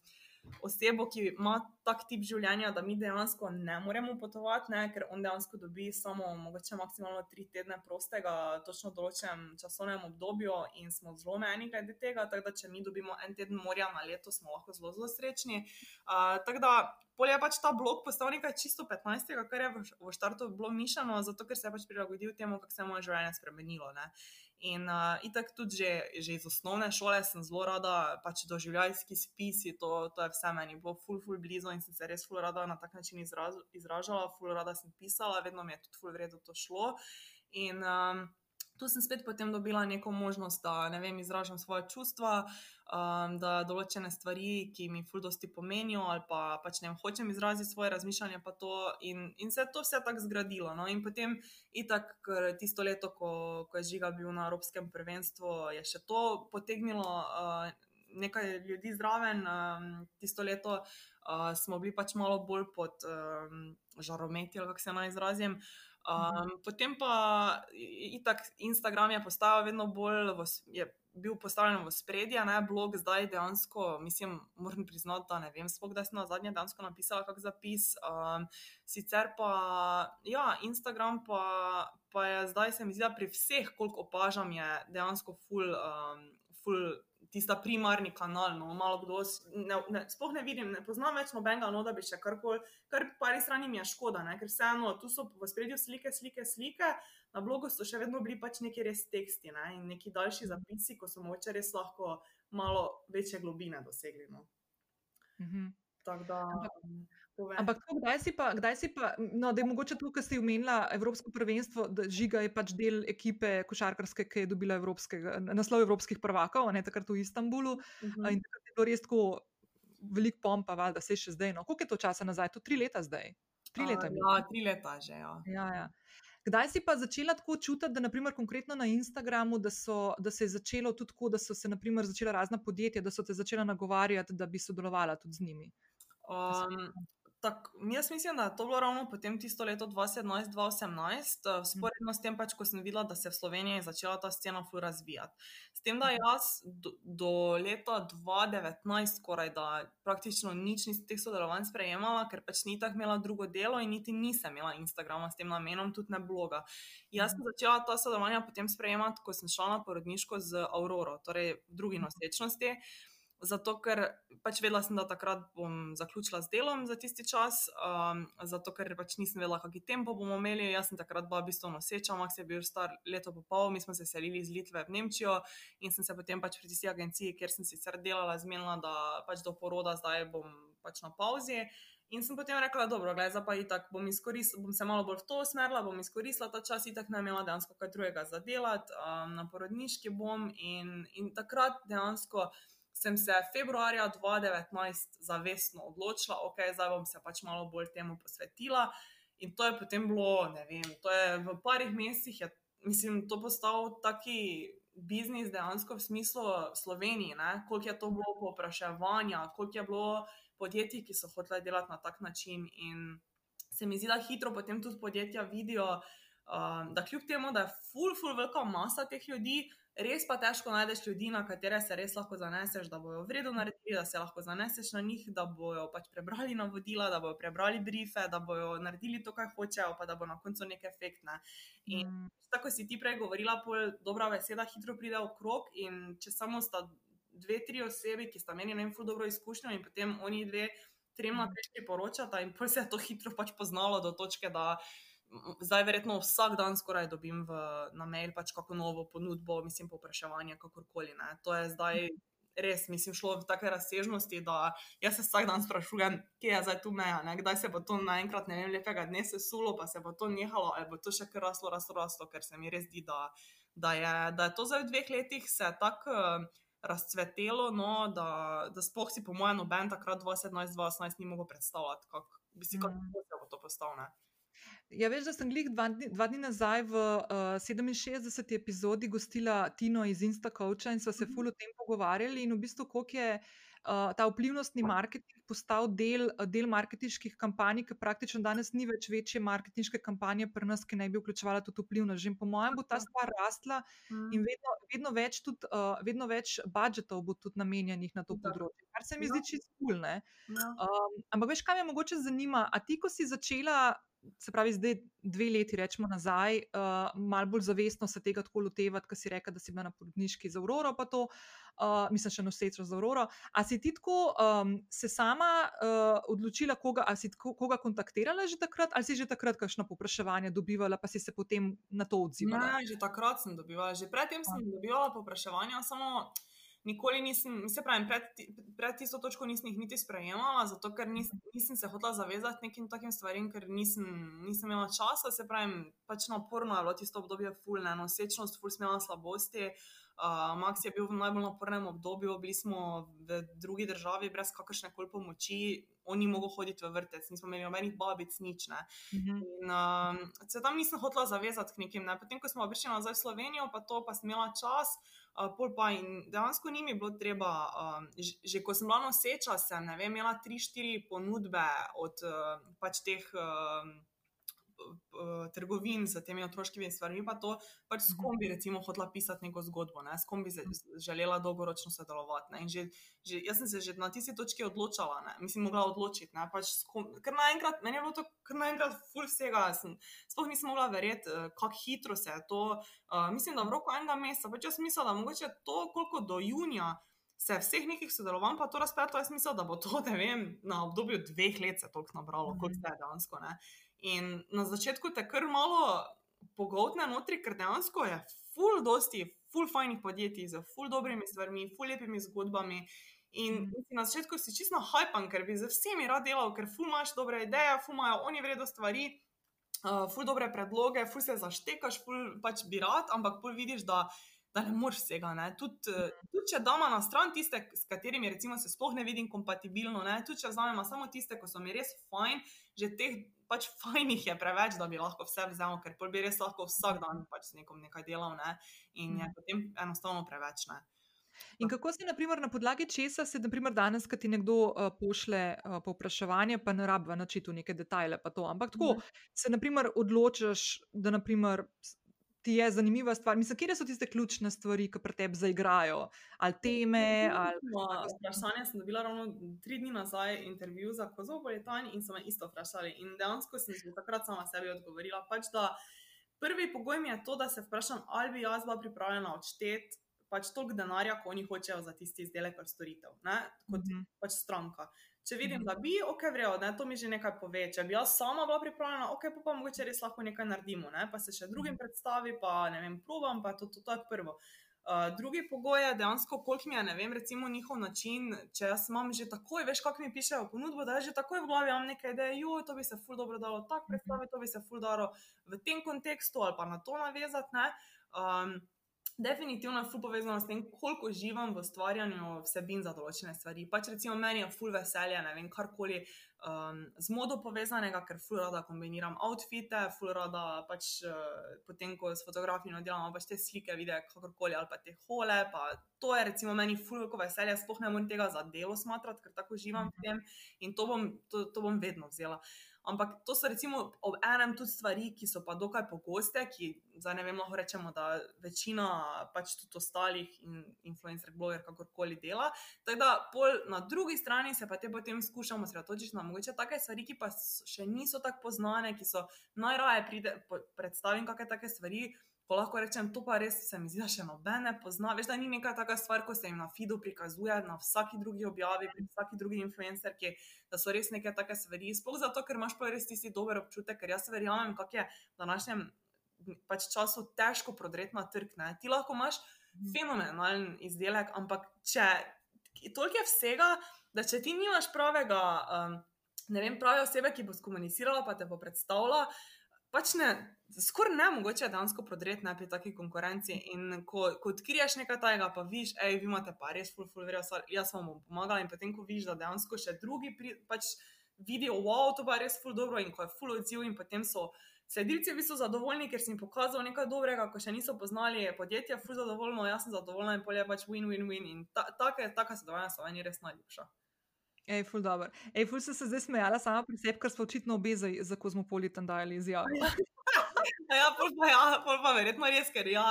Speaker 2: osebo, ki ima tak tip življenja, da mi dejansko ne moremo potovati, ne? ker on dejansko dobi samo mogoče maksimalno tri tedne prostega, točno v določenem časovnem obdobju in smo zelo meni glede tega. Tako da, če mi dobimo en teden morja na leto, smo lahko zelo, zelo srečni. Uh, tako da, polje je pač ta blok postal nekaj čisto 15, kar je v, v štartu bilo mišljeno, zato ker se je pač prilagodil temu, kako se je moje življenje spremenilo. Ne? In uh, itak tudi že, že iz osnovne šole sem zelo rada, pač doživljajski spisi, to, to je vse meni bilo ful, ful blizu in sem se res ful rada na tak način izraz, izražala, ful rada sem pisala, vedno mi je tudi ful vredno to šlo. In um, tu sem spet potem dobila neko možnost, da ne vem, izražam svoje čustva, um, da določene stvari, ki mi fuldosti pomenijo, ali pa pač ne vem, hočem izraziti svoje razmišljanje, to in, in se je to vse tako zgradilo. No? In potem, itak, tisto leto, ko, ko je žiga bil na Evropskem prvenstvu, je še to potegnilo. Uh, Nekaj ljudi zraven, um, tisto leto uh, smo bili pač malo bolj pod um, žarometi, ali kako se naj izrazim. Uh, Um, potem pa itak Instagram je postal vedno bolj, v, je bil postavljen v spredje, ne blog, zdaj dejansko, mislim, moram priznati, da ne vem, sploh da sem na zadnje dejansko napisala kak zapis. Um, sicer pa, ja, Instagram pa, pa je zdaj se mi zdi, da pri vseh, koliko opažam, je dejansko full, um, full tista primarni kanal. No, malo kdo, ne, ne, sploh ne vidim, ne poznam več nobenega, no, da bi še karkoli, kar po eni strani mi je škoda, ne, ker vseeno tu so v spredju slike, slike, slike, na blogu so še vedno bili pač neki res teksti ne, in neki daljši zapisi, ko so moče res lahko malo večje globine dosegli. No.
Speaker 1: Mhm. Da, Ampak to, kdaj si pa, kdaj si pa no, da je mogoče to, kar si omenila, Evropsko prvenstvo, da žiga je pač del ekipe košarkarske, ki je dobila naslov evropskih prvakov, ne takrat v Istanbulu. Uh mhm. -huh. In takrat je bilo res tako veliko pompa, val, da se še zdaj. No. Koliko je to časa nazaj? To tri leta zdaj.
Speaker 2: Tri leta, A, ja, tri leta že. Ja.
Speaker 1: Ja, ja. Kdaj si pa začela tako čutiti, da naprimer konkretno na Instagramu, da, so, da se je začelo tudi tako, da so se naprimer začela razna podjetja, da so te začela nagovarjati, da bi sodelovala tudi z njimi?
Speaker 2: Um, tak, jaz mislim, da je to bilo ravno potem tisto leto 2017-2018, eh, sporedno s tem, pač, ko sem videla, da se je v Sloveniji začela ta scena ful razvijati. S tem, da jaz do, do leta 2019 skoraj da praktično nič nisem teh sodelovanj sprejemala, ker pač ni tako imela drugo delo in niti nisem imela Instagrama s tem namenom, tudi ne bloga. Jaz sem začela ta sodelovanja potem sprejemati, ko sem šla na porodniško z Auroro, torej v drugi nosečnosti. Zato, ker pač vedela sem, da takrat bom zaključila z delom za tisti čas, um, zato ker pač nisem vedela, kakšen tempo bomo imeli. Jaz sem takrat bila v bistvu noseča, Max je bil star leto in pol, mi smo se selili iz Litve v Nemčijo in sem se potem pač pri tisti agenciji, kjer sem sicer delala, zmenila, da pač do poroda zdaj bom pač na pauzi. In sem potem rekla, dobro, gledaj, pa itak bom, bom se malo bolj v to usmerila, bom izkoristila ta čas, itak ne imela dejansko kaj drugega za delati, um, na porodniški bom in, in takrat dejansko sem se februarja 2019 zavestno odločila, ok, zdaj bom se pač malo bolj temu posvetila. In to je potem bilo, ne vem, to je v parih mesecih, je, mislim, to postal taki biznis dejansko v smislu Slovenije, koliko je to bilo povpraševanja, koliko je bilo podjetij, ki so hoteli delati na tak način. In se mi zdi, da hitro potem tudi podjetja vidijo, um, da kljub temu, da je full, full, velika masa teh ljudi, res pa težko najdeš ljudi, na katere se res lahko zaneseš, da bojo vredno naredili, da se lahko zaneseš na njih, da bojo pač prebrali navodila, da bojo prebrali briefe, da bojo naredili to, kar hočejo, pa da bo na koncu nek efekt. Ne. In mm. tako si ti prej govorila, pol dobra beseda hitro pride v krog in če samo sta dve, tri osebi, ki sta meni na info dobro izkušnjo in potem oni dve, trem naprej priporočata in pol se je to hitro pač poznalo do točke, da zdaj verjetno vsak dan skoraj dobim v, na mail pač kako novo ponudbo, mislim, popraševanje, kakorkoli. Ne. To je zdaj res, mislim, šlo v take razsežnosti, da jaz se vsak dan sprašujem, kje je zdaj tu meja, ne. kdaj se bo to naenkrat, ne vem, lepega dne se sulo, pa se bo to nehalo, ali bo to še kar raslo, raslo, raslo, ker se mi res zdi, da, da, je, da je to zdaj v dveh letih se tako. Razcvetelo, no, da, da spoh si, po mojem, noben takrat 2017-2018 ni mogel predstavljati, kako bi si mm. kako se bo to postavilo.
Speaker 1: Ja, veš, da sem glih dva, dni- dva dni nazaj v uh, 67. epizodi gostila Tino iz Instacoacha in sva se
Speaker 2: Mhm.
Speaker 1: ful o tem pogovarjali in v bistvu, koliko je uh, ta vplivnostni marketing postal del, del marketinških kampanj, ker praktično danes ni več večje marketinške kampanje pri nas, ki naj bi vključevala tudi vplivnost. Že po mojem bo ta stvar rastla in vedno, vedno več, tudi, uh, vedno več budžetov bo tudi namenjenih na to področje, kar se mi
Speaker 2: Ja.
Speaker 1: zdi čisto kul.
Speaker 2: Ja.
Speaker 1: Um, ampak veš, kaj me mogoče zanima? A ti, ko si začela, se pravi, zdaj dve leti, rečemo nazaj, uh, malo bolj zavestno se tega tako lotevati, ker si rekla, da si bila na porodniški za Auroro, pa to, uh, mislim, še nosečo za Auroro. A si ti tako um, se sama uh, odločila, koga, a si tako, koga kontaktirala že takrat, ali si že takrat kakšno popraševanje dobivala, pa si se potem na to odzivala?
Speaker 2: Ne, že takrat sem dobivala, že predtem sem dobivala popraševanja, samo nikoli nisem, se pravi, pred, pred tisto točko nisem jih niti sprejemala, zato ker nis, nisem se hotela zavezati nekim takim stvarem, ker nisem, nisem imela časa, se pravi, pač naporno je bilo tisto obdobje, ful, ne, nosečnost, ful, smela slabosti. Uh, Max je bil v najbolj napornem obdobju, bili smo v drugi državi brez kakršne koli pomoči, on ni mogel hoditi v vrtec, nismo imeli nobenih babic, nič ne.
Speaker 1: Mhm.
Speaker 2: In um, se tam nisem hotela zavezati k nekim. Ne. Potem, ko smo prišli nazaj v Slovenijo, pa to, pa sem imela čas, uh, pol pa in dejansko ni mi bilo treba. Um, že, že ko sem bila noseča, sem vem, imela tri, štiri ponudbe od uh, pač teh. Um, uh, Trgovin z temi otroškimi stvarmi, pa to pač s
Speaker 1: Mhm.
Speaker 2: kom bi recimo hotela pisati neko zgodbo, ne? s kom bi se- želela dolgoročno sodelovati. ne. In Že, že, jaz sem se že na tisti točki odločala, ne? mislim, mogla odločiti. ne, Pač s kom, ker naenkrat, meni je bilo to kar naenkrat ful vsega. Sem, sploh nisem mogla verjeti, eh, kako hitro se je to. Uh, mislim, da v roku enega meseca, pač jaz mislila, da mogoče to, koliko do junija. Se vseh nekih sodelovanj pa to razpletlo, jaz mislim, da bo to, ne vem, na obdobju dveh let se toliko nabralo,
Speaker 1: Mhm.
Speaker 2: kot se je dejansko. Ne? In na začetku te kar malo pogoltne notri, ker dejansko je full dosti, full fajnih podjetij z full dobrimi stvarmi, full lepimi zgodbami. In
Speaker 1: Mhm.
Speaker 2: mm. na začetku si čisto hajpan, ker bi z vsemi rad delal, ker full imaš dobre ideje, full imajo oni vredno stvari, uh, full dobre predloge, full se zaštekaš, full pač bi rad, ampak pol vidiš, da. Da ne moreš vsega. Tudi, eh, tudi če damo na stran tiste, s katerimi recimo, se sploh ne vidim kompatibilno, tudi če vzamemo samo tiste, ki so mi res fajn, že teh pač fajnih je preveč, da bi lahko vse vzel, ker bi res lahko vsak dan pač s nekom nekaj delal ne. in je
Speaker 1: Mhm.
Speaker 2: potem enostavno preveč. Ne.
Speaker 1: In kako se, naprimer, na podlagi česa se, naprimer, danes, ko ti nekdo uh, pošle uh, povpraševanje, pa ne rabiva načiti neke detajle, pa to, ampak tako
Speaker 2: Mhm.
Speaker 1: se, naprimer, odločiš, da naprimer, s- ti je zanimiva stvar. Mislim, kje so tiste ključne stvari, ki pri tebi zaigrajo, ali teme, ali
Speaker 2: Vprašanje sem dobila ravno tri dni nazaj, intervju za Kozovo letanj in so me isto vprašali. In dejansko sem že takrat sama sebi odgovorila, pač, da prvi pogoj mi je to, da se vprašam, ali bi jaz bila pripravljena odšteti pač toliko denarja, ko oni hočejo za tisti izdelek ali storitev, ne, kot
Speaker 1: Mhm.
Speaker 2: pač stranka. Če vidim,
Speaker 1: Mhm.
Speaker 2: da bi, ok, vrejo, ne, to mi že nekaj pove. Če bi jaz sama bila pripravljena, ok, pa, pa mogoče res lahko nekaj naredimo, ne, pa se še drugim predstavi, pa ne vem, probam, pa to, to, to je prvo. Uh, drugi pogoj je dejansko, koliko mi je, ne vem, recimo njihov način, če jaz imam že takoj, veš, kako mi pišejo ponudbo, da že takoj v glavi imam nekaj ideje, jo, to bi se ful dobro dalo tako predstaviti, to bi se ful dobro v tem kontekstu ali pa na to navezati, ne. Um, Definitivno je ful povezano s tem, koliko uživam v ustvarjanju vsebin za določene stvari. Pač recimo meni je ful veselje, ne vem, karkoli um, z modo povezanega, ker ful rada kombiniram outfite, ful rada pač uh, potem, ko s fotografijo delamo, pač te slike, videe, kakorkoli ali pa te hole. Pa to je recimo meni ful veliko veselje, sploh ne morem tega za delo smatrati, ker tako uživam v tem in to bom, to, to bom vedno vzela. Ampak to so recimo ob enem tudi stvari, ki so pa dokaj pogoste, ki zdaj ne vem, lahko rečemo, da večina pač tudi ostalih in influencer, bloger, kakorkoli dela. Tako da pol na drugi strani se pa te potem skušamo osredotočiti na mogoče take stvari, ki pa še niso tako poznane, ki so najraje pride, predstavim kakšne take stvari. Ko lahko rečem, to pa res se mi zdi, da še nobene pozna. Veš, da ni neka taka stvar, ko se jim na feedu prikazuje, na vsaki drugi objavi, pri vsaki drugi influencerki, da so res neke take stvari. Sploh zato, ker imaš pa res tisti dober občutek, ker jaz verjamem, kako je v današnjem pač času težko prodreti na trg. Ne. Ti lahko imaš fenomenalen izdelek, ampak če toliko je vsega, da če ti nimaš pravega, um, ne vem, prave osebe, ki bo skomunicirala, pa te bo predstavila. Pač ne, skoraj ne mogoče dejansko prodreti pri taki konkurenci. In ko, ko odkriješ nekaj tajega, pa viš, hej, vi imate pa res, ful, ful, verjo, jaz vam bom pomagala. In potem, ko viš, da dejansko še drugi pri, pač vidijo, wow, to pa je res ful dobro in ko je ful odziv in potem so. Sledilci v bistvu zadovoljni, ker si jim pokazal nekaj dobrega, ko še niso poznali, je podjetje ful zadovoljno, jaz sem zadovoljna in polje pač win-win-win. In ta, taka, taka sodelovanja so meni res najljubša.
Speaker 1: Ej, ful dobro. Ej, ful se je zdaj smejala sama pri sebi, ker smo očitno obe za, za kozmopolitan dali izjavo.
Speaker 2: ja, pol pa, ja, pol pa verjetno res, ker ja,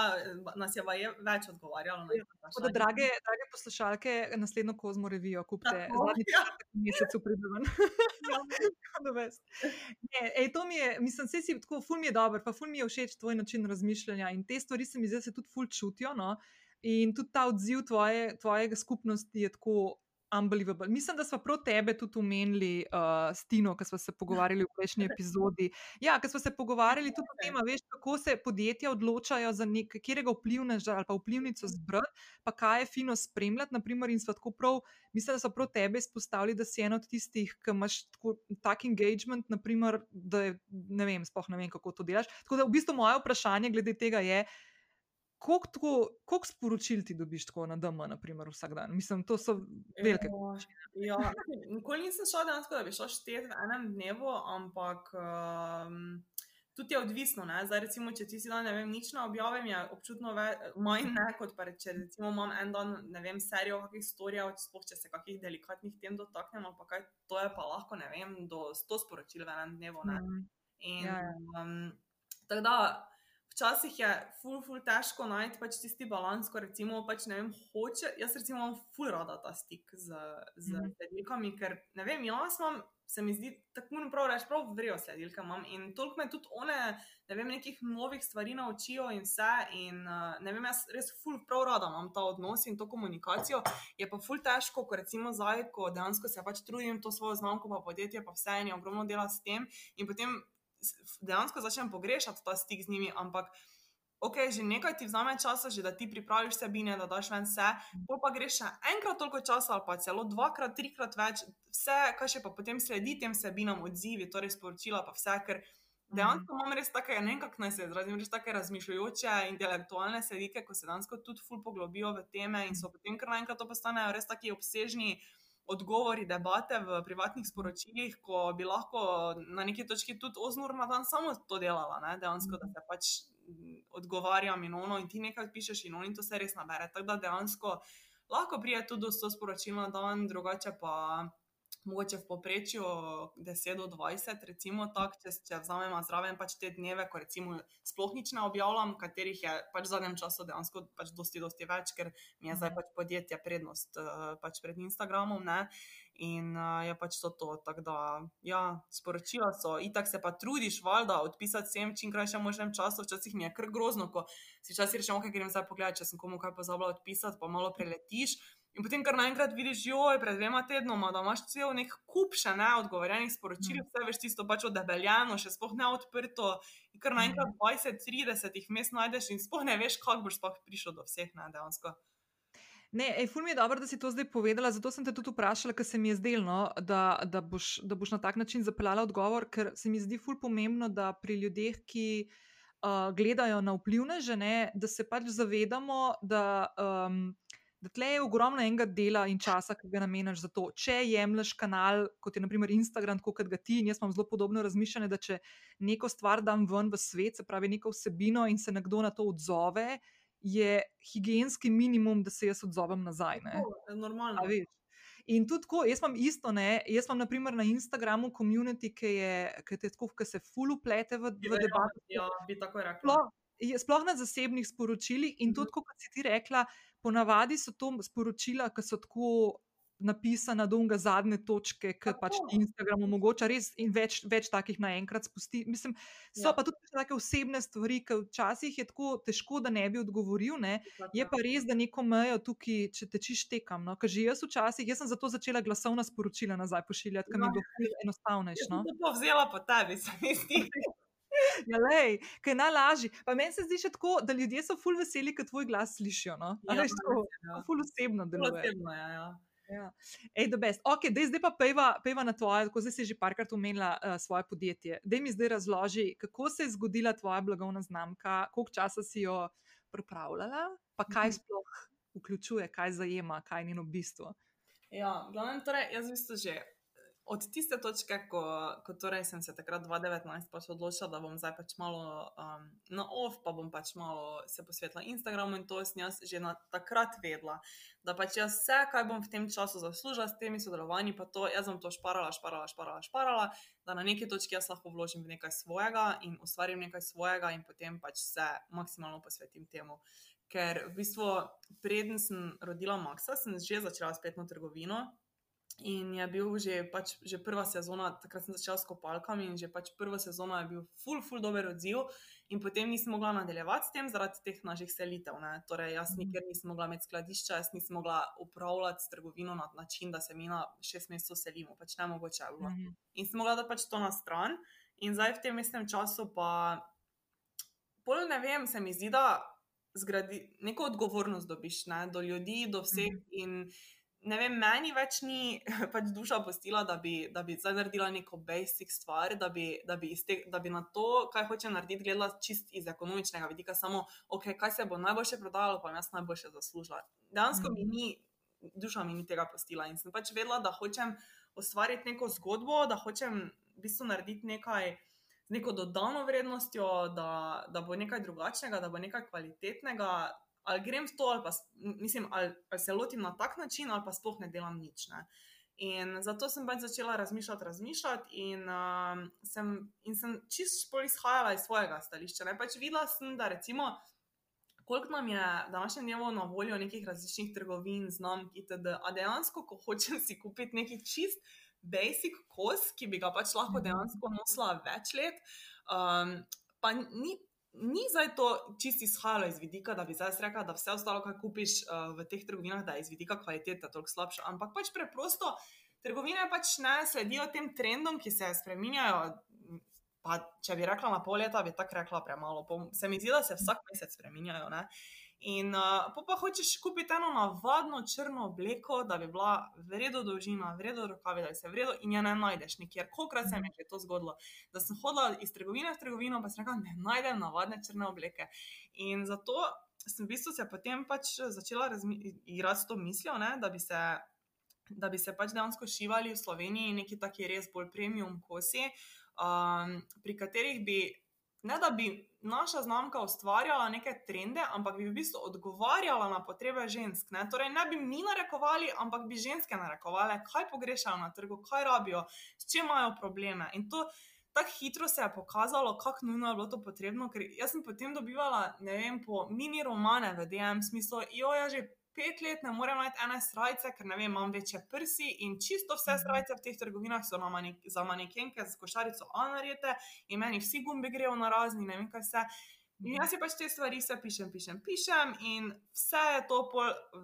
Speaker 2: nas je več odgovarjalo. Na
Speaker 1: Tako da, drage, drage poslušalke, naslednjo kozmo revijo, kupite zadnji
Speaker 2: ja.
Speaker 1: mesec pridoben. Ej, to mi je, mislim, vse si tako, ful mi je dober, pa ful mi je všeč tvoj način razmišljanja in te stvari se mi zdaj se tudi ful čutijo. No? In tudi ta odziv tvoje, tvojega skupnosti je tako unbelievable. Mislim, da smo prav tebe tudi omenili, uh, Stino, ki smo se pogovarjali v prejšnji epizodi. Ja, ker smo se pogovarjali tudi o tem, veš, kako se podjetja odločajo za nekega vplivneža ali pa vplivnico zbrati, pa kaj je fino spremljati. Naprimer, in smo tako prav, mislim, da so prav tebe izpostavili, da si en od tistih, ki imaš tako, tak engagement, naprimer, da je, ne vem, spoh ne vem, kako to delaš. Tako da v bistvu moje vprašanje glede tega je, koliko sporočil ti dobiš tako na DM, naprimer, vsak dan? Mislim, to so velike.
Speaker 2: Ja, ja. Nikoli nisem šel danes, da bi šel šteti v enem dnevu, ampak. Um, Tudi je odvisno, ne? zdaj recimo, če ti si dan, ne vem, nič na objavim, je občutno manj ne, kot pa če recimo imam en dan, ne vem, serijo kakih storijev, sploh če se kakih delikatnih tem dotaknem, pa kaj, to je pa lahko, ne vem, do 100 sporočil v enem dnevu, ne.
Speaker 1: Mhm.
Speaker 2: In,
Speaker 1: Ja, ja.
Speaker 2: um, tako da, včasih je ful, ful težko najti pač tisti balans, ko recimo pač ne vem, hoče. Jaz recimo imam ful rada ta stik z, z
Speaker 1: Mhm.
Speaker 2: sledilkami, ker ne vem, jaz imam. Se mi zdi, tako moram prav reči, prav vrijo sledilke imam in toliko me tudi one, ne vem, nekih novih stvari naučijo in vse. In uh, ne vem, jaz res ful prav rada imam ta odnos in to komunikacijo. Je pa ful težko, ko recimo zdaj, ko dejansko se pač trudim to svojo znamko, pa podjetje, pa vse in je ogromno dela s tem in potem dejansko začnem pogrešati ta stik z njimi, ampak. Ok, že nekaj ti vzame časa, že da ti pripraviš vsebine, da daš ven vse, pol pa greš še enkrat toliko časa, ali pa celo dvakrat, trikrat več, vse, kar še pa potem sledi tem vsebinam, odzivi, torej sporočila, pa vse, ker dejansko imam res take, ne vem, kako naj se izrazim, res take razmišljujoče, intelektualne sedike, ko se dejansko tudi ful poglobijo v teme in so potem kar naenkrat to postanejo res taki obsežni. Odgovori, debate v privatnih sporočilih, ko bi lahko na neki točki tudi 8 ur na dan samo to delala, ne? dejansko, da se pač odgovarjam in ono, in ti nekaj pišeš, in ono, in to se res nabere. Tako da dejansko lahko prije tudi do 100 sporočil na dan, drugače pa mogoče v povprečju 10 do 20, recimo tako, če, če vzamemo zraven pač te dneve, ko recimo sploh nič ne objavljam, katerih je pač v zadnjem času dejansko pač dosti, dosti več, ker mi je zdaj pač podjetje prednost uh, pač pred Instagramom, ne. In uh, je pač to to. Tako da, ja, sporočila so, itak se pa trudiš, valjda, odpisati vsem čim krajšem možnem času. Včasih mi je kar grozno, ko si včasih rečem, ok, grem zdaj pogledati, če sem komu kaj pozabila odpisati, pa malo preletiš. In potem kar naenkrat vidiš, joj, pred dvema tednoma, da imaš cel nek kup še ne odgovorjenih sporočil,
Speaker 1: Mm.
Speaker 2: vse veš tisto pač odebeljeno, še sploh ne odprto. In kar naenkrat 20, 30 jih mes najdeš in sploh ne veš, kako boš sploh prišel do vseh, ne dejansko.
Speaker 1: Ne, ej, ful mi je dobro, da si to zdaj povedala, zato sem te tudi vprašala, ker se mi je zdelo, da, da, boš, da boš na tak način zapeljala odgovor, ker se mi zdi ful pomembno, da pri ljudeh, ki uh, gledajo na vplivneže, ne, da se pač zavedamo, da. Um, Da tle je ogromno enega dela in časa, ki ga namenjaš za to. Če jemliš kanal, kot je naprimer Instagram, kot ga ti, in jaz imam zelo podobno razmišljanje, da če neko stvar dam ven v svet, se pravi neko vsebino in se nekdo na to odzove, je higijenski minimum, da se jaz odzovem nazaj. Ne?
Speaker 2: Je normalno.
Speaker 1: In tudi tako, jaz imam isto, ne? jaz imam naprimer na Instagramu komunity, ki, je, ki, te tako, ki se ful uplete v, v debato.
Speaker 2: Ja, bi tako rekla.
Speaker 1: Sploh, je- sploh na zasebnih sporočilih in tudi, kot si ti rekla, ponavadi so to sporočila, ki so tako napisana do unga zadnje točke, ki
Speaker 2: Tako.
Speaker 1: pač Instagram omogoča res in več, več takih naenkrat spusti. Mislim, so
Speaker 2: Ja.
Speaker 1: pa tudi take osebne stvari, ki včasih je tako težko, da ne bi odgovoril. Ne? Je pa res, da neko mejo tukaj, če tečiš tekam. No? Ker že jaz včasih, jaz sem zato začela glasovna sporočila nazaj pošiljati, ker mi je bilo enostavnejše. No?
Speaker 2: To vzela po tebi, se mi zdi.
Speaker 1: Ja, lej, kaj je najlažje. Pa meni se zdi še tako, da ljudje so ful veseli, ko tvoj glas slišijo. No? Ja,
Speaker 2: Ja,
Speaker 1: veš, tako,
Speaker 2: ja.
Speaker 1: ful osebno deluje.
Speaker 2: osebno je, ja.
Speaker 1: Ja. Ej, the best. Ok, dej, zdaj pa pejva, pejva na tvoje, tako zdaj si že parkrat omenila uh, svoje podjetje. Dej mi zdaj razloži, kako se je zgodila tvoja blagovna znamka, koliko časa si jo pripravljala, pa kaj
Speaker 2: Mhm.
Speaker 1: sploh vključuje, kaj zajema, kaj je njeno bistvo.
Speaker 2: Ja, glavnem, torej, jaz v bistvu že od tiste točke, ko, ko torej sem se takrat 2019 pač odločila, da bom zdaj pač malo um, na off, pa bom pač malo se posvetila Instagramu in to sem jaz že na takrat vedela, da pač jaz vse, kaj bom v tem času zaslužila s temi sodelovanji, pa to jaz bom to šparala, šparala, šparala, šparala, da na neki točki jaz lahko vložim v nekaj svojega in ustvarim nekaj svojega in potem pač se maksimalno posvetim temu. Ker v bistvu, preden sem rodila Maxa, sem že začela spletno trgovino, In je bil že, pač, že prva sezona, takrat sem začela s kopalkami in že pač prva sezona je bil full, full dober odziv. In potem nisem mogla nadaljevati s tem zaradi teh naših selitev. Ne. Torej, jaz mhm. nikjer nisem mogla imeti skladišča, jaz nisem mogla upravljati s trgovino na način, da se mi na šest mesecev selimo, pač ne mogoče. Mm -hmm. In sem mogla da pač to na stran. In zdaj v tem mestnem času pa, pol ne vem, se mi zdi, da zgradi neko odgovornost dobiš ne, do ljudi, do vseh. Mm -hmm ne vem, meni več ni pač duša postila, da bi, da bi zdaj naredila neko basic stvar, da bi, da, bi te, da bi na to, kaj hoče narediti, gledala čist iz ekonomičnega vidika, samo, okay, kaj se bo najboljše prodalo, pa jaz najboljše zaslužila. Dejansko mi ni, duša mi ni tega postila in sem pač vedela, da hočem ustvariti neko zgodbo, da hočem v bistvu narediti nekaj. Z neko dodano vrednostjo, da, da bo nekaj drugačnega, da bo nekaj kvalitetnega, ali grem v to, ali, pa, mislim, ali, ali se lotim na tak način, ali pa sploh ne delam nič. Ne. In zato sem pač začela razmišljati, razmišljati, in, uh, sem, in sem čist bolj izhajala iz svojega stališča. Ne. Pač videla sem, da recimo. Koliko nam je današnje dnevo na voljo nekih različnih trgovin, znamk, itd. A dejansko, ko hočem si kupiti neki čist basic kos, ki bi ga pač lahko mhm. dejansko nosila več let, um, pa ni, ni zdaj to čisto izhajalo iz vidika, da bi zdaj rekla, da vse ostalo, kar kupiš uh, v teh trgovinah, da je iz vidika kvalitete toliko slabše. Ampak pač preprosto trgovine pač ne sledijo tem trendom, ki se spremenjajo. Pa, če bi rekla na pol leta, bi tako rekla premalo. Se mi zdi, da se vsak mesec spremenjajo. Uh, In uh, pa hočeš kupiti eno navadno črno obleko, da bi bila vredno dolžina, vredno rokavi, da bi se vredno in je ne najdeš nikjer. Kolikrat se mi je to zgodilo, da sem hodila iz trgovine v trgovino, pa sem rekla, ne najdem navadne črne obleke. In zato sem v bistvu se potem pač začela igrati s to mislijo, ne, da bi se. Da bi se pač dejansko šivali v Sloveniji neki taki res bolj premium kosi, um, pri katerih bi ne da bi naša znamka ustvarjala neke trende, ampak bi v bistvu odgovarjala na potrebe žensk. Ne? Torej, ne bi mi narekovali, ampak bi ženske narekovali, kaj pogrešajo na trgu, kaj rabijo, s čim imajo probleme. In to tako hitro se je pokazalo, kako nujno je bilo to potrebno. Ker jaz sem potem dobivala, ne vem, po mini romane v DM smislu, jo je že pet let ne morem najti ene srajce, ker ne vem, imam večje prsi in čisto vse mhm. srajce v teh trgovinah so manik za manekenke z košarico anarjete in meni vsi gumbi grejo na razni, ne vem kaj vse. In jaz si pač te stvari vse pišem, pišem, pišem, in vse je to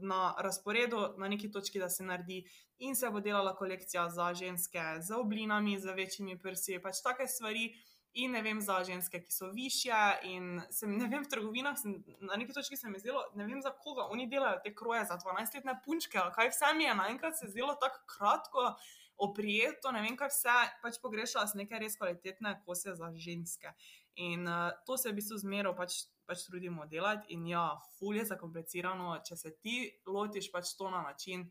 Speaker 2: na razporedu, na neki točki, da se naredi, in se bo delala kolekcija za ženske z oblinami, z večjimi prsi, pač take stvari in ne vem za ženske, ki so više. In sem, ne vem, v trgovinah, sem, na neki točki se mi je zdelo, ne vem za koga oni delajo te kroje za 12-letne punčke, ali kaj vse mi je naenkrat se zdelo tako kratko, oprijeto, ne vem, kaj vse, pač pogrešala sem neke res kvalitetne kose za ženske. In uh, to se v bistvu zmeraj pač, pač trudimo delati, in ja, fulje za komplicirano, če se ti lotiš pač to na način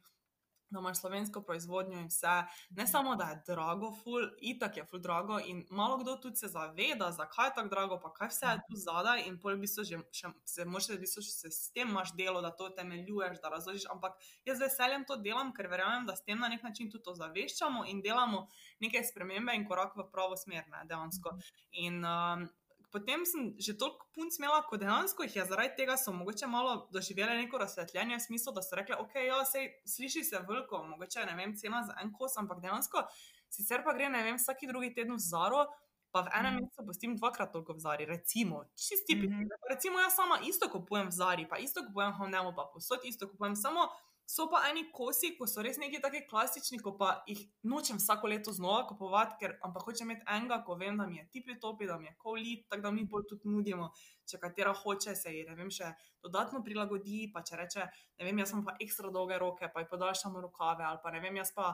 Speaker 2: da imaš slovensko proizvodnjo in vse. Ne samo, da je drago, ful, itak je ful drago. In malo kdo tudi se zaveda, zakaj je tako drago, pa kaj vse je tu zadaj. In pol v bistvu že, še, se moraš, v bistvu, se s tem imaš delo, da to temeljuješ, da razložiš. Ampak jaz z veseljem to delam, ker verjamem, da s tem na nek način tudi to zaveščamo in delamo neke spremembe in korak v pravo smer, ne, dejansko. In um, potem sem že toliko punc imela, kot dejansko jih je zaradi tega, so mogoče malo doživele neko razsvetljenje v smislu, da so rekle, ok, ja, sej, sliši se veliko, mogoče ne vem, cena za en kos, ampak dejansko sicer pa gre, ne vem, vsaki drugi teden v zaro. Pa v enem mhm. mesecu postim dvakrat toliko v Zari, recimo, čisti mm -hmm. Recimo, jaz sama isto kupujem v Zari, pa isto kupujem v Honemu, pa posod isto kupujem, samo So pa eni kosi, ko so res neki taki klasični, ko pa jih nočem vsako leto znova kupovati, ker ampak hočem imeti enega, ko vem, da mi je tipi topi, da mi je kolit, tako da mi bolj tudi nudimo. Če katera hoče, se ji vem, še dodatno prilagodi, pa če reče, ne vem, jaz imam pa ekstra dolge roke, pa jih podaljšamo rokave, ali pa ne vem, jaz pa.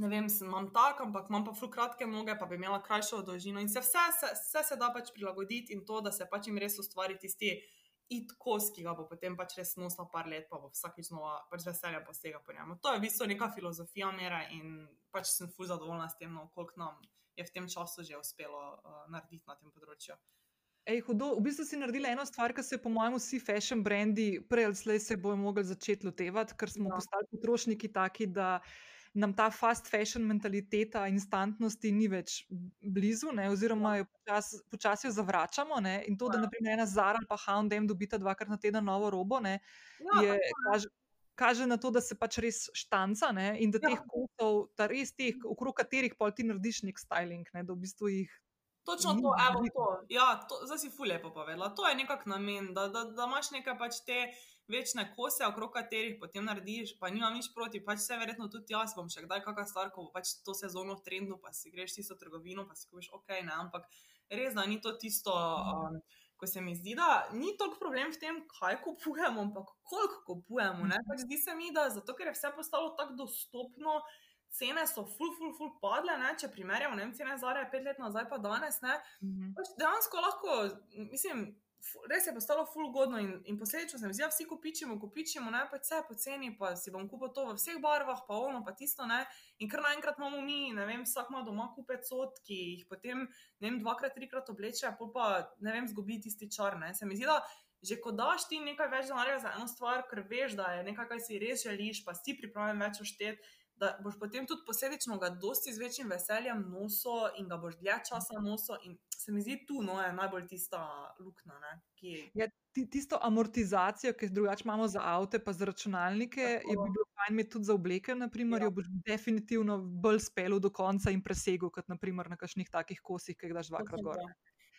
Speaker 2: Ne vem, imam tak, ampak imam pa ful kratke noge, pa bi imela krajšo dolžino. In se vse, vse, vse se da pač prilagoditi in to, da se pač jim res ustvari tisti it kos, ki ga bo potem pač res nosila par let, pa bo vsakič znova pač veselje postega po njemu. To je v bistvu neka filozofija mere in pač sem ful zadovoljna s tem, no, koliko nam je v tem času že uspelo uh, narediti na tem področju.
Speaker 1: Ej, hudo, v bistvu si naredila eno stvar, ki se, po mojem, vsi fashion brendi, prej ali slej, se bojo mogli začeti lotevati, ker smo ja. postali potrošniki taki, da nam ta fast fashion mentaliteta instantnosti ni več blizu, ne, oziroma jo počasi počas zavračamo. Ne, in to, da
Speaker 2: Ja.
Speaker 1: naprimer ena Zara ali pa H&M dobita dvakrat na teden novo robo, ne,
Speaker 2: Ja,
Speaker 1: je, kaže, kaže na to, da se pač res štanca ne, in da
Speaker 2: Ja.
Speaker 1: teh kosov, da res teh, okrog katerih pol ti narediš nek styling, ne, da v bistvu jih.
Speaker 2: Točno to, evo to. Ja, to, zdaj si fulje povedala. To je nekako namen, da, da, da imaš nekaj pač te večne kose, okrog katerih potem narediš, pa nimam nič proti, pač vse verjetno tudi jaz bom še kdaj kakšna stvar, ko bo pač to sezono v trendu, pa si greš tisto trgovino, pa si kupiš ok, ne, ampak res, da ni to tisto. Um, Ko se mi zdi, da ni toliko problem v tem, kaj kupujemo, ampak koliko kupujemo. ne. Pač zdi se mi, da zato, ker je vse postalo tako dostopno, cene so ful, ful, ful padle. Ne? Če primerjamo ne vem, cene Zare pet let nazaj, pa danes, ne,
Speaker 1: Mhm.
Speaker 2: pač dejansko lahko, mislim, res je postalo ful ugodno in, in posledično se mi zdi, da vsi kupičimo, kupičimo, ne pač vse poceni, pa si bom kupil to v vseh barvah, pa ono, pa tisto, ne. In kar naenkrat imamo mi, ne vem, vsak ima doma kupec od, ki jih potem, ne vem, dvakrat, trikrat obleče, pol pa, ne vem, zgubi tisti čar, ne. Se mi zdi, da že ko daš ti nekaj več denarja za eno stvar, ker veš, da je nekaj, kar si res želiš, pa si pripravljen več ušteti, da boš potem tudi posledično ga dosti z večjim veseljem nosil in ga boš dlje časa nosil. In se mi zdi, tu no, je najbolj tista luknja, ki
Speaker 1: Ja, ti, tisto amortizacijo, ki jo drugače imamo za avto, pa za računalnike, je bi
Speaker 2: Tako.
Speaker 1: bilo fajn imeti tudi za obleke, naprimer,
Speaker 2: Ja.
Speaker 1: jo boš definitivno bolj spelil do konca in presegel, kot naprimer na kakšnih takih kosih, ki jih daš dvakrat gor.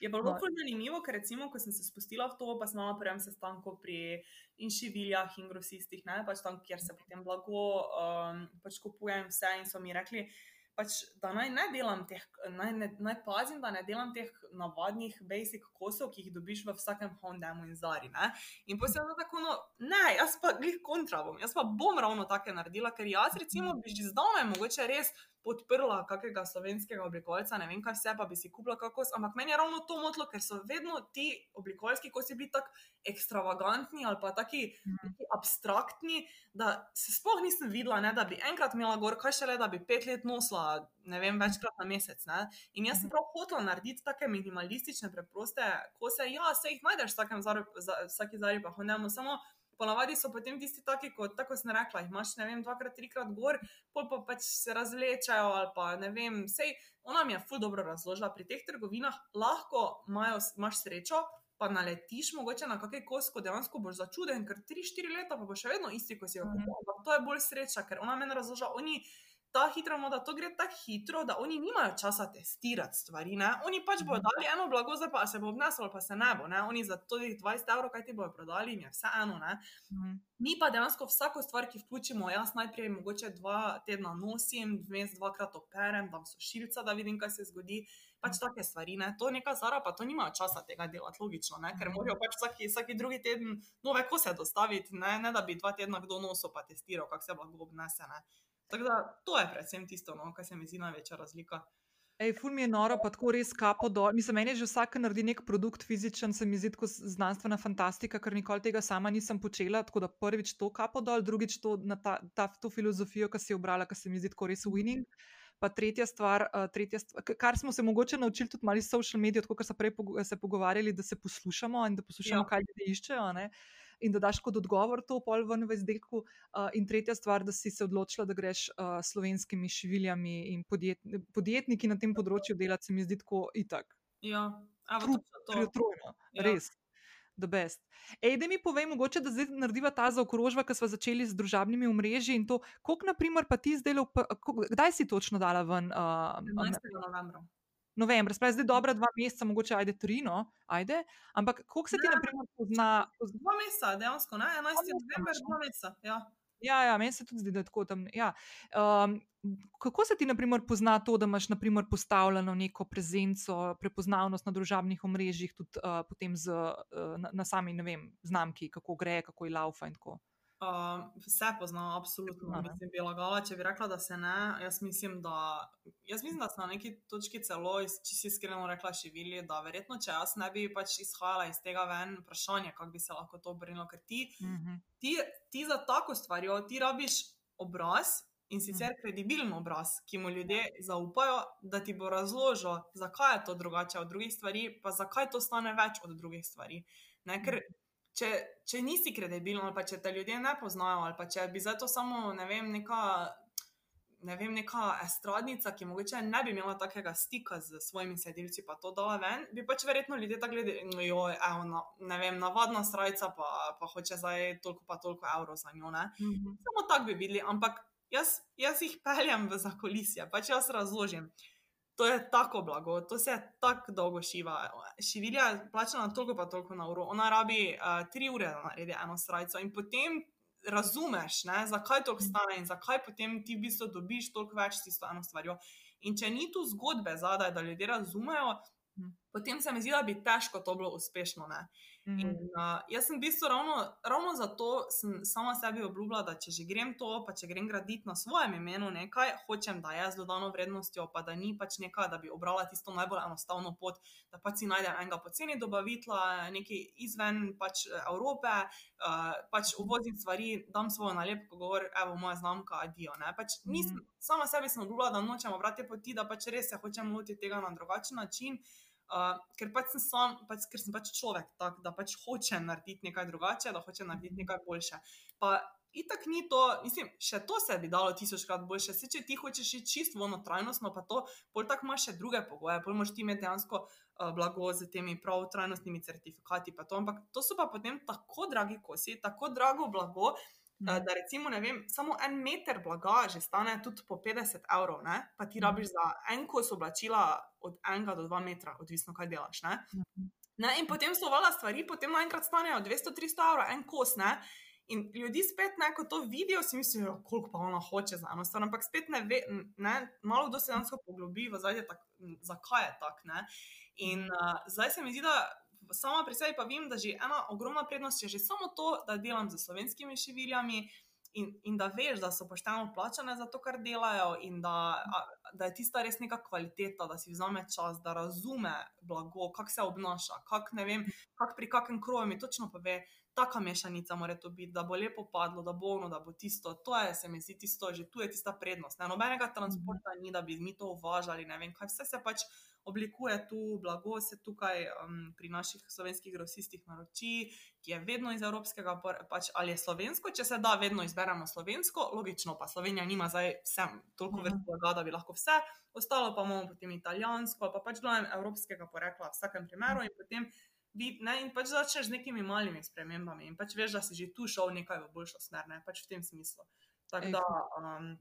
Speaker 2: Je pa bilo ful zanimivo, ker recimo, ko sem se spustila v to, pa sem na prvem sestanku pri inšiviljah in grosistih, ne, pač tam, kjer se potem blago um, pač kupuje in vse, in so mi rekli, pač, da naj ne delam teh, naj, ne, naj pazim, da ne delam teh navadnih basic kosov, ki jih dobiš v vsakem Hondemu in Zari. Ne. In potem sem tako, no, ne, jaz pa glih kontra bom, jaz pa bom ravno take naredila, ker jaz recimo bi že zdavnaj mogoče res podprla kakega slovenskega oblikovalca, ne vem kaj vse, pa bi si kupila kakos, ampak meni je ravno to motlo, ker so vedno ti oblikovalski kosi bili tako ekstravagantni ali pa taki, taki abstraktni, da se sploh nisem videla, ne, da bi enkrat imela gor, kaj šele, da bi pet let nosila, ne vem, večkrat na mesec. Ne. In jaz sem prav hotela narediti take minimalistične, preproste kose. Ja, se jih najdeš v vsakem zari, za, vsaki zari, pa hodimo samo. Ponavadi so potem tisti taki, kot tako sem rekla, imaš, ne vem, dvakrat, trikrat gor, pol pa pač se razvlečajo ali pa ne vem, sej ona mi je ful dobro razložila, pri teh trgovinah lahko imajo, imaš srečo, pa naletiš mogoče na kakšen kos, ko dejansko boš začuden, ker 3-4 leta pa bo še vedno isti, ko si ga kupil. Ampak to je bolj sreča, ker ona meni razložila, oni ta hitra moda, to gre tako hitro, da oni nimajo časa testirati stvari. Ne? Oni pač bodo
Speaker 1: Mhm.
Speaker 2: dali eno blago, zdaj pa se bo obneslo, pa se ne bo. Ne? Oni za to 20 evrov, kaj ti bodo prodali, jim je vse eno. Ne?
Speaker 1: Mhm.
Speaker 2: Mi pa dejansko vsako stvar, ki vključimo, jaz najprej mogoče dva tedna nosim, vmes dvakrat operem, dam sušilca, da vidim, kaj se zgodi. Pač take stvari, ne. To neka Zara, pa to nimajo časa tega delati, logično, ne, ker morajo pač vsaki, vsaki drugi teden nove kose dostaviti, ne, ne da bi dva tedna kdo nosil pa testiral, kako se blago obnese. Ne. Tako da to je predvsem tisto, no, kar se mi zdi največja razlika.
Speaker 1: Ej, ful mi je noro, pa tako res kapo dol. Mislim, meni je že vsak, naredi nek produkt fizičen, se mi zdi kot znanstvena fantastika, ker nikoli tega sama nisem počela. Tako da prvič to kapo dol, drugič to, na ta, ta, to filozofijo, ki si jo obrala, ki se mi zdi tako res winning. Pa tretja stvar, uh, tretja stvar, kar smo se mogoče naučili tudi malo iz social medij, tako kot so prej se pogovarjali, da se poslušamo in da poslušamo,
Speaker 2: Ja.
Speaker 1: kaj ljudje iščejo. ne. In da daš kot odgovor to pol ven v izdelku. Uh, in tretja stvar, da si se odločila, da greš uh, slovenskimi šiviljami in podjet, podjetniki na tem področju delati, se mi zdi tako itak.
Speaker 2: Ja, točno to.
Speaker 1: Triotrojno,
Speaker 2: Ja.
Speaker 1: res. The best. Ej, da mi povej, mogoče, da zdaj narediva ta zaokrožba, ki smo začeli z družabnimi omrežji in to, koliko, naprimer, pa ti zdaj, kdaj si točno dala ven? Uh,
Speaker 2: 11. novembra.
Speaker 1: Novembra, spravi zdaj dobra dva meseca, mogoče ajde tri, no, ajde. Ampak koliko se ti,
Speaker 2: Ne,
Speaker 1: naprimer, pozna? pozna
Speaker 2: Dva meseca, dejansko, ne? 11.
Speaker 1: meseca
Speaker 2: november, dva meseca. Ja.
Speaker 1: Ja, ja, meni se tudi zdi, da je tako tam. Ja. Um, kako se ti, naprimer, pozna to, da imaš naprimer, postavljeno neko prezenco, prepoznavnost na družabnih omrežjih, tudi uh, potem z, uh, na, na sami vem, znamki, kako gre, kako je laufa in tako.
Speaker 2: Uh, vse poznam, absolutno.
Speaker 1: Ne?
Speaker 2: Mislim, bi lagala, če bi rekla, da se ne. Jaz mislim, da, jaz mislim, da sem na neki točki celo, če si iskreno rekla, živeli, da verjetno, če jaz ne bi pač izhajala iz tega ven, vprašanje, kako bi se lahko to obrnilo. Ker ti,
Speaker 1: Mhm.
Speaker 2: ti, ti za tako stvar, ti rabiš obraz in sicer kredibilen obraz, ki mu ljudje zaupajo, da ti bo razložil, zakaj je to drugače od drugih stvari, pa zakaj to stane več od drugih stvari. Ne, ker če, če nisi kredibilen, ali pa če te ljudje ne poznajo, ali pa če bi zato samo, ne vem, neka. Ne vem, neka estradnica, ki mogoče ne bi imela takega stika z svojimi sledilci, pa to dala ven, bi pač verjetno ljudje tako gledali, no, joj, evo, na, ne vem, navadna strajca, pa, pa hoče zdaj toliko, pa toliko evrov za njo. Ne?
Speaker 1: Mhm.
Speaker 2: Samo tako bi videli, ampak jaz, jaz jih peljem v zakolisje, pač jaz razložim. To je tako blago, to se tako dolgo šiva. Šivilja je plačana toliko pa toliko na uro, ona rabi uh, tri ure, da naredi eno strajco in potem razumeš, ne, zakaj to stane in zakaj potem ti v bistvu dobiš toliko več s tisto eno stvarjo. In če ni tu zgodbe zadaj, da ljudje razumejo,
Speaker 1: Mhm.
Speaker 2: potem se mi zdi, da bi težko to bilo uspešno. Ne. In,
Speaker 1: Mhm.
Speaker 2: uh, jaz sem v bistvu ravno, ravno zato sem sama sebi obljubila, da če že grem to, pa če grem graditi na svojem imenu nekaj, hočem, da je z dodano vrednostjo, pa da ni pač nekaj, da bi obrala tisto najbolj enostavno pot, da pač si najdem enega poceni dobavitla, nekaj izven pač Evrope, uh, pač uvozim stvari, dam svojo nalepko, govor, evo moja znamka, adijo. Ne? Pač nisem, sama sebi sem obljubila, da nočem obrati poti, da pač res se hočem lotiti tega na drugačen način. Uh, ker, pač sem sam, pač, ker sem pač človek, tak, da pač hočem narediti nekaj drugače, da hočem narediti nekaj boljše. Pa itak ni to, mislim, še to se bi dalo tisočkrat boljše. Se, če ti hočeš iti čisto vono trajnostno, pa to, pol tako imaš še druge pogoje, pol moraš ti imeti dejansko uh, blago z temi prav trajnostnimi certifikati. To, ampak to so pa potem tako dragi kosi, tako drago blago. Uh, da recimo, ne vem, samo en meter blaga že stane tudi po 50 evrov, ne? pa ti rabiš za en kos oblačila od 1 do 2 metra, odvisno kaj delaš. Ne?
Speaker 1: Mhm.
Speaker 2: Ne? In potem so vala stvari, potem naenkrat stanejo 200-300 evrov, en kos. Ne? In ljudi spet, ne, ko to vidijo, si mislijo, koliko pa ona hoče za eno stvar, ampak spet ne ve, ne, malo kdo se dejansko poglobi v zadnje, zakaj je tako. In uh, zdaj se mi zdi, da sama pri sebi pa vem, da že ena ogromna prednost je že samo to, da delam z slovenskimi šiviljami. In, in da veš, da so pošteno plačane za to, kar delajo, in da, da je tista res neka kvaliteta, da si vzame čas, da razume blago, kako se obnaša, kako ne vem, kako pri kakem kroju mi točno pove, taka mešanica mora to biti, da bo lepo padlo, da bo ono, da bo tisto. To je, se mi zdi, tisto, že tu je tista prednost. Ne? Nobenega transporta ni, da bi mi to uvažali, ne vem, kaj vse se pač oblikuje tu, blago se tukaj um, pri naših slovenskih grosistih naroči, ki je vedno iz evropskega, pač, ali je slovensko, če se da, vedno izberemo slovensko, logično pa Slovenija nima zdaj vsem toliko vrst blaga, da bi lahko vse, ostalo pa imamo potem italijansko, pa pač glavnem evropskega porekla v vsakem primeru in potem. Ne, in pač začneš z nekimi malimi spremembami, in pač veš, da si že tu šel nekaj v boljšo smer, ne, pač v tem smislu. Tako da, um,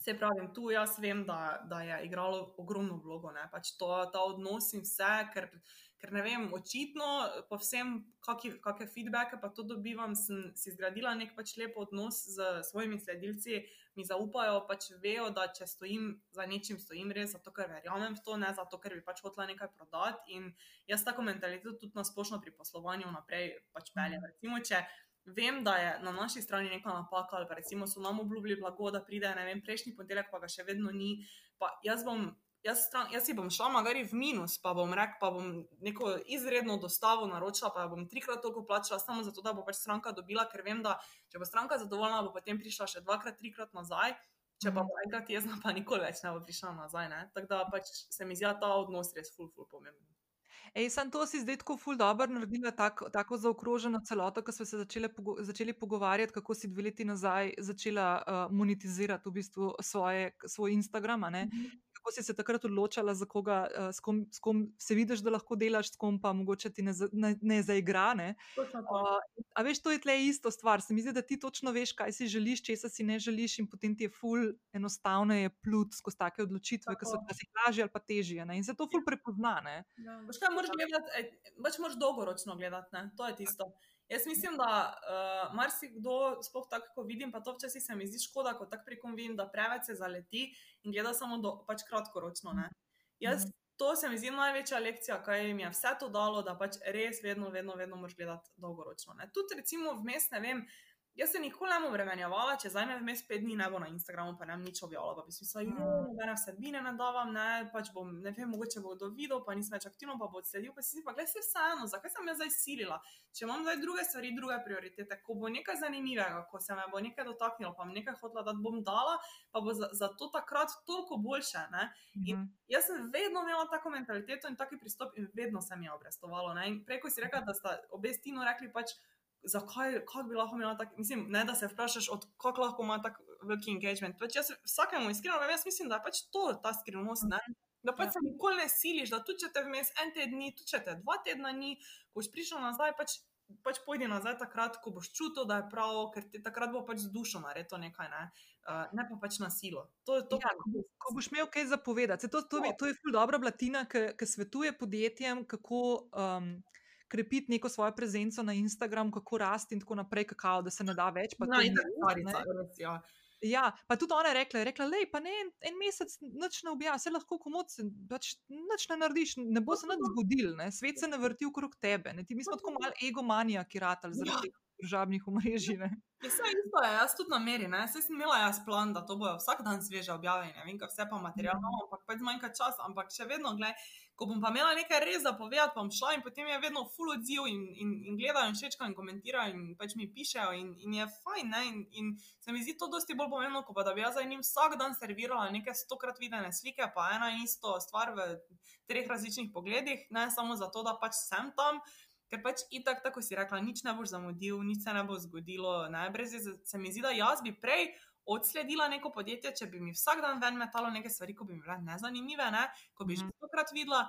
Speaker 2: se pravim, tu jaz vem, da, da je igralo ogromno vlogo, ne, pač to, ta odnos in vse, ker, ker ne vem, očitno, po vsem, kakšne feedbacke pa to dobivam, sem si zgradila nek pač lep odnos z svojimi sledilci, mi zaupajo, pač vejo, da če stojim za nečim, stojim res zato, ker verjamem v to, ne zato, ker bi pač hotela nekaj prodati. In jaz tako mentaliteto tudi na splošno pri poslovanju naprej pač peljem. Recimo, če vem, da je na naši strani neka napaka, ali pa recimo so nam obljubili blago, da pride, ne vem, prejšnji ponedeljek, pa ga še vedno ni, pa jaz bom. Jaz, stran, jaz si bom šla, magari v minus, pa bom rekel, pa bom neko izredno dostavo naročila, pa bom trikrat toliko plačala, samo zato, da bo pač stranka dobila, ker vem, da če bo stranka zadovoljna, bo potem prišla še dvakrat, trikrat nazaj, če pa bo enkrat jezna, pa nikoli več ne bo prišla nazaj. Tako da pač se mi zdi ta odnos res ful, ful pomemben.
Speaker 1: Ej, sam to si zdaj tako ful dobro naredila, tak, tako zaokroženo celoto, ko smo se začeli, pogo začeli pogovarjati, kako si dve leti nazaj začela uh, monetizirati v bistvu svoje, svoj Instagram. Mm -hmm. Kako si se takrat odločala, za koga, uh, s, kom, s kom se vidiš, da lahko delaš, s kom pa mogoče ti ne, ne, ne. Ne? Uh, a veš, to je tle isto stvar. Se mi zdi, da ti točno veš, kaj si želiš, česa si ne želiš, in potem ti je ful enostavno je plut skozi take odločitve, ki so včasih lažje ali pa težje. Ne? In se to ful prepozna.
Speaker 2: Ja, moraš gledati, pač moraš dolgoročno gledati, ne? to je tisto. Jaz mislim, da uh, marsikdo, sploh tako, ko vidim, pa to včasih se mi zdi škoda, ko tako prekom vidim, da preveč se zaleti in gleda samo do, pač kratkoročno. Ne? Jaz, to se mi zdi največja lekcija, kaj mi je vse to dalo, da pač res vedno, vedno, vedno moraš gledati dolgoročno. Ne? Tudi, recimo, vmes, ne vem, Jaz se nikoli ne bom vremenjevala, če zdaj me vmes pet dni ne bo na Instagramu, pa ne bom nič objavila, pa bi si mislila, da
Speaker 1: Mm.
Speaker 2: nobene vsebine ne davam, ne, pač bom, ne vem, mogoče bo kdo videl, pa nisem več aktivna, pa bo odsledil, pa si si pa, gledaj, se vseeno, zakaj sem jaz zdaj silila? Če imam zdaj druge stvari, druge prioritete, ko bo nekaj zanimivega, ko se me bo nekaj dotaknilo, pa bom nekaj hotela dati, bom dala, pa bo za, za to takrat toliko boljše, ne.
Speaker 1: Mhm.
Speaker 2: Jaz sem vedno imela tako mentaliteto in taki pristop, in vedno se mi je obrestovalo. Ne? In Preko si rekla, da sta obe stino rekli, pač, zakaj kako bi lahko imela tako, mislim, ne da se vprašaš, kako lahko ima tako veliki engagement. Pač jaz vsakemu iskreno povem, jaz mislim, da je pač to ta skrivnost. Ne? Da pač
Speaker 1: Ja.
Speaker 2: se nikoli ne siliš, da tudi če te vmes en teden tudi če te dva tedna ni, ko boš prišel nazaj, pač, pač pojdi nazaj takrat, ko boš čutil, da je prav, ker ti takrat bo pač z dušo naredil nekaj, ne, uh, ne pa pač na silo. To to,
Speaker 1: Ja, ko ko boš imel kaj zapovedati. Saj To, to, mi- to je ful dobra blatina, ki svetuje podjetjem, kako um, krepiti neko svojo prezenco na Instagram, kako rasti in tako naprej, kakao, da se ne da več. pa
Speaker 2: No, in tako
Speaker 1: res,
Speaker 2: ja.
Speaker 1: Ja, pa tudi ona je rekla, rekla, lej, pa ne en, en mesec nič ne objavi, se lahko komod, pač nič ne narediš, ne bo se nič zgodil, ne? svet se ne vrti okrog tebe. Ne? Ti, mi smo tako malo egomanija, ki ratali zaradi
Speaker 2: Ja.
Speaker 1: družabnih omrežij.
Speaker 2: Je vse isto, je, jaz tudi nameri, ne, saj sem imela jaz plan, da to bojo vsak dan sveže objave, in ne vem, vse pa materialno,
Speaker 1: Mhm.
Speaker 2: ampak pač zmanjka čas, ampak še vedno, gled, ko bom pa imela nekaj res za povedati, pa bom šla in potem je vedno full odziv in, in, in gledajo in všečkajo in komentirajo in pač mi pišejo in, in je fajn, ne, in, in se mi zdi to dosti bolj pomembno, kot pa da bi jaz za njim vsak dan servirala neke stokrat videne slike, pa ena in isto stvar v treh različnih pogledih, ne samo zato, da pač sem tam, Ker pač itak, tako si rekla, nič ne boš zamudil, nič se ne bo zgodilo. Ne? Brez. Se mi zdi, da jaz bi prej odsledila neko podjetje, če bi mi vsak dan ven metalo neke stvari, ko bi mi bile nezanimive, ne? ko bi že
Speaker 1: Mhm.
Speaker 2: stokrat videla,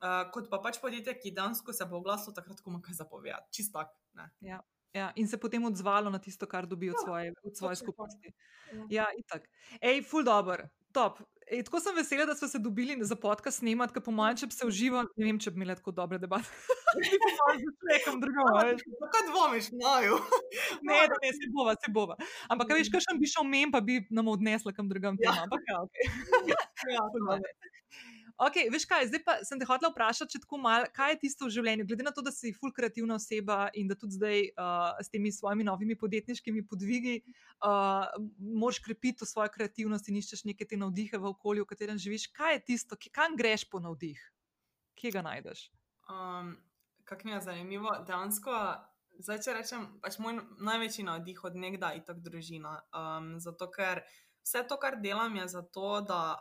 Speaker 2: uh, kot pa pač podjetje, ki dejansko se bo oglasilo takrat, ko ima kaj zapovedati. Čist tak. Ne?
Speaker 1: Ja, in se potem odzvalo na tisto, kar dobi od
Speaker 2: Ja,
Speaker 1: svoje, od svoje skupnosti.
Speaker 2: Ja.
Speaker 1: Ja, itak. Ej, ful dobr, top. Ej, tako sem vesela, da smo se dobili za podcast snemati, ker po mojem, če bi se užival, ne vem, če bi imeli tako dobre debate. A veš.
Speaker 2: Zakaj dvomiš, naju?
Speaker 1: Ne, da ne, se bova, se bova. Ampak, veš, kakšen bi šel mem, pa bi nam odnesla kam drugam
Speaker 2: Ja.
Speaker 1: Ampak, ja, ok.
Speaker 2: Ja,
Speaker 1: Ful
Speaker 2: to je.
Speaker 1: dobro. Ok, veš kaj, zdaj pa sem te hotela vprašati, če tako malo, kaj je tisto v življenju, glede na to, da si ful kreativna oseba in da tudi zdaj uh, s temi svojimi novimi podjetniškimi podvigi uh, moraš krepiti to svojo kreativnost in iščeš neke te navdihe v okolju, v katerem živiš. Kaj je tisto, ki, kam greš po navdih? Kje ga najdeš?
Speaker 2: Um, Kak mi je zanimivo, dejansko, zdaj če rečem, pač moj največji navdih od nekdaj je tako družina. Um, zato, ker vse to, kar delam, je zato, da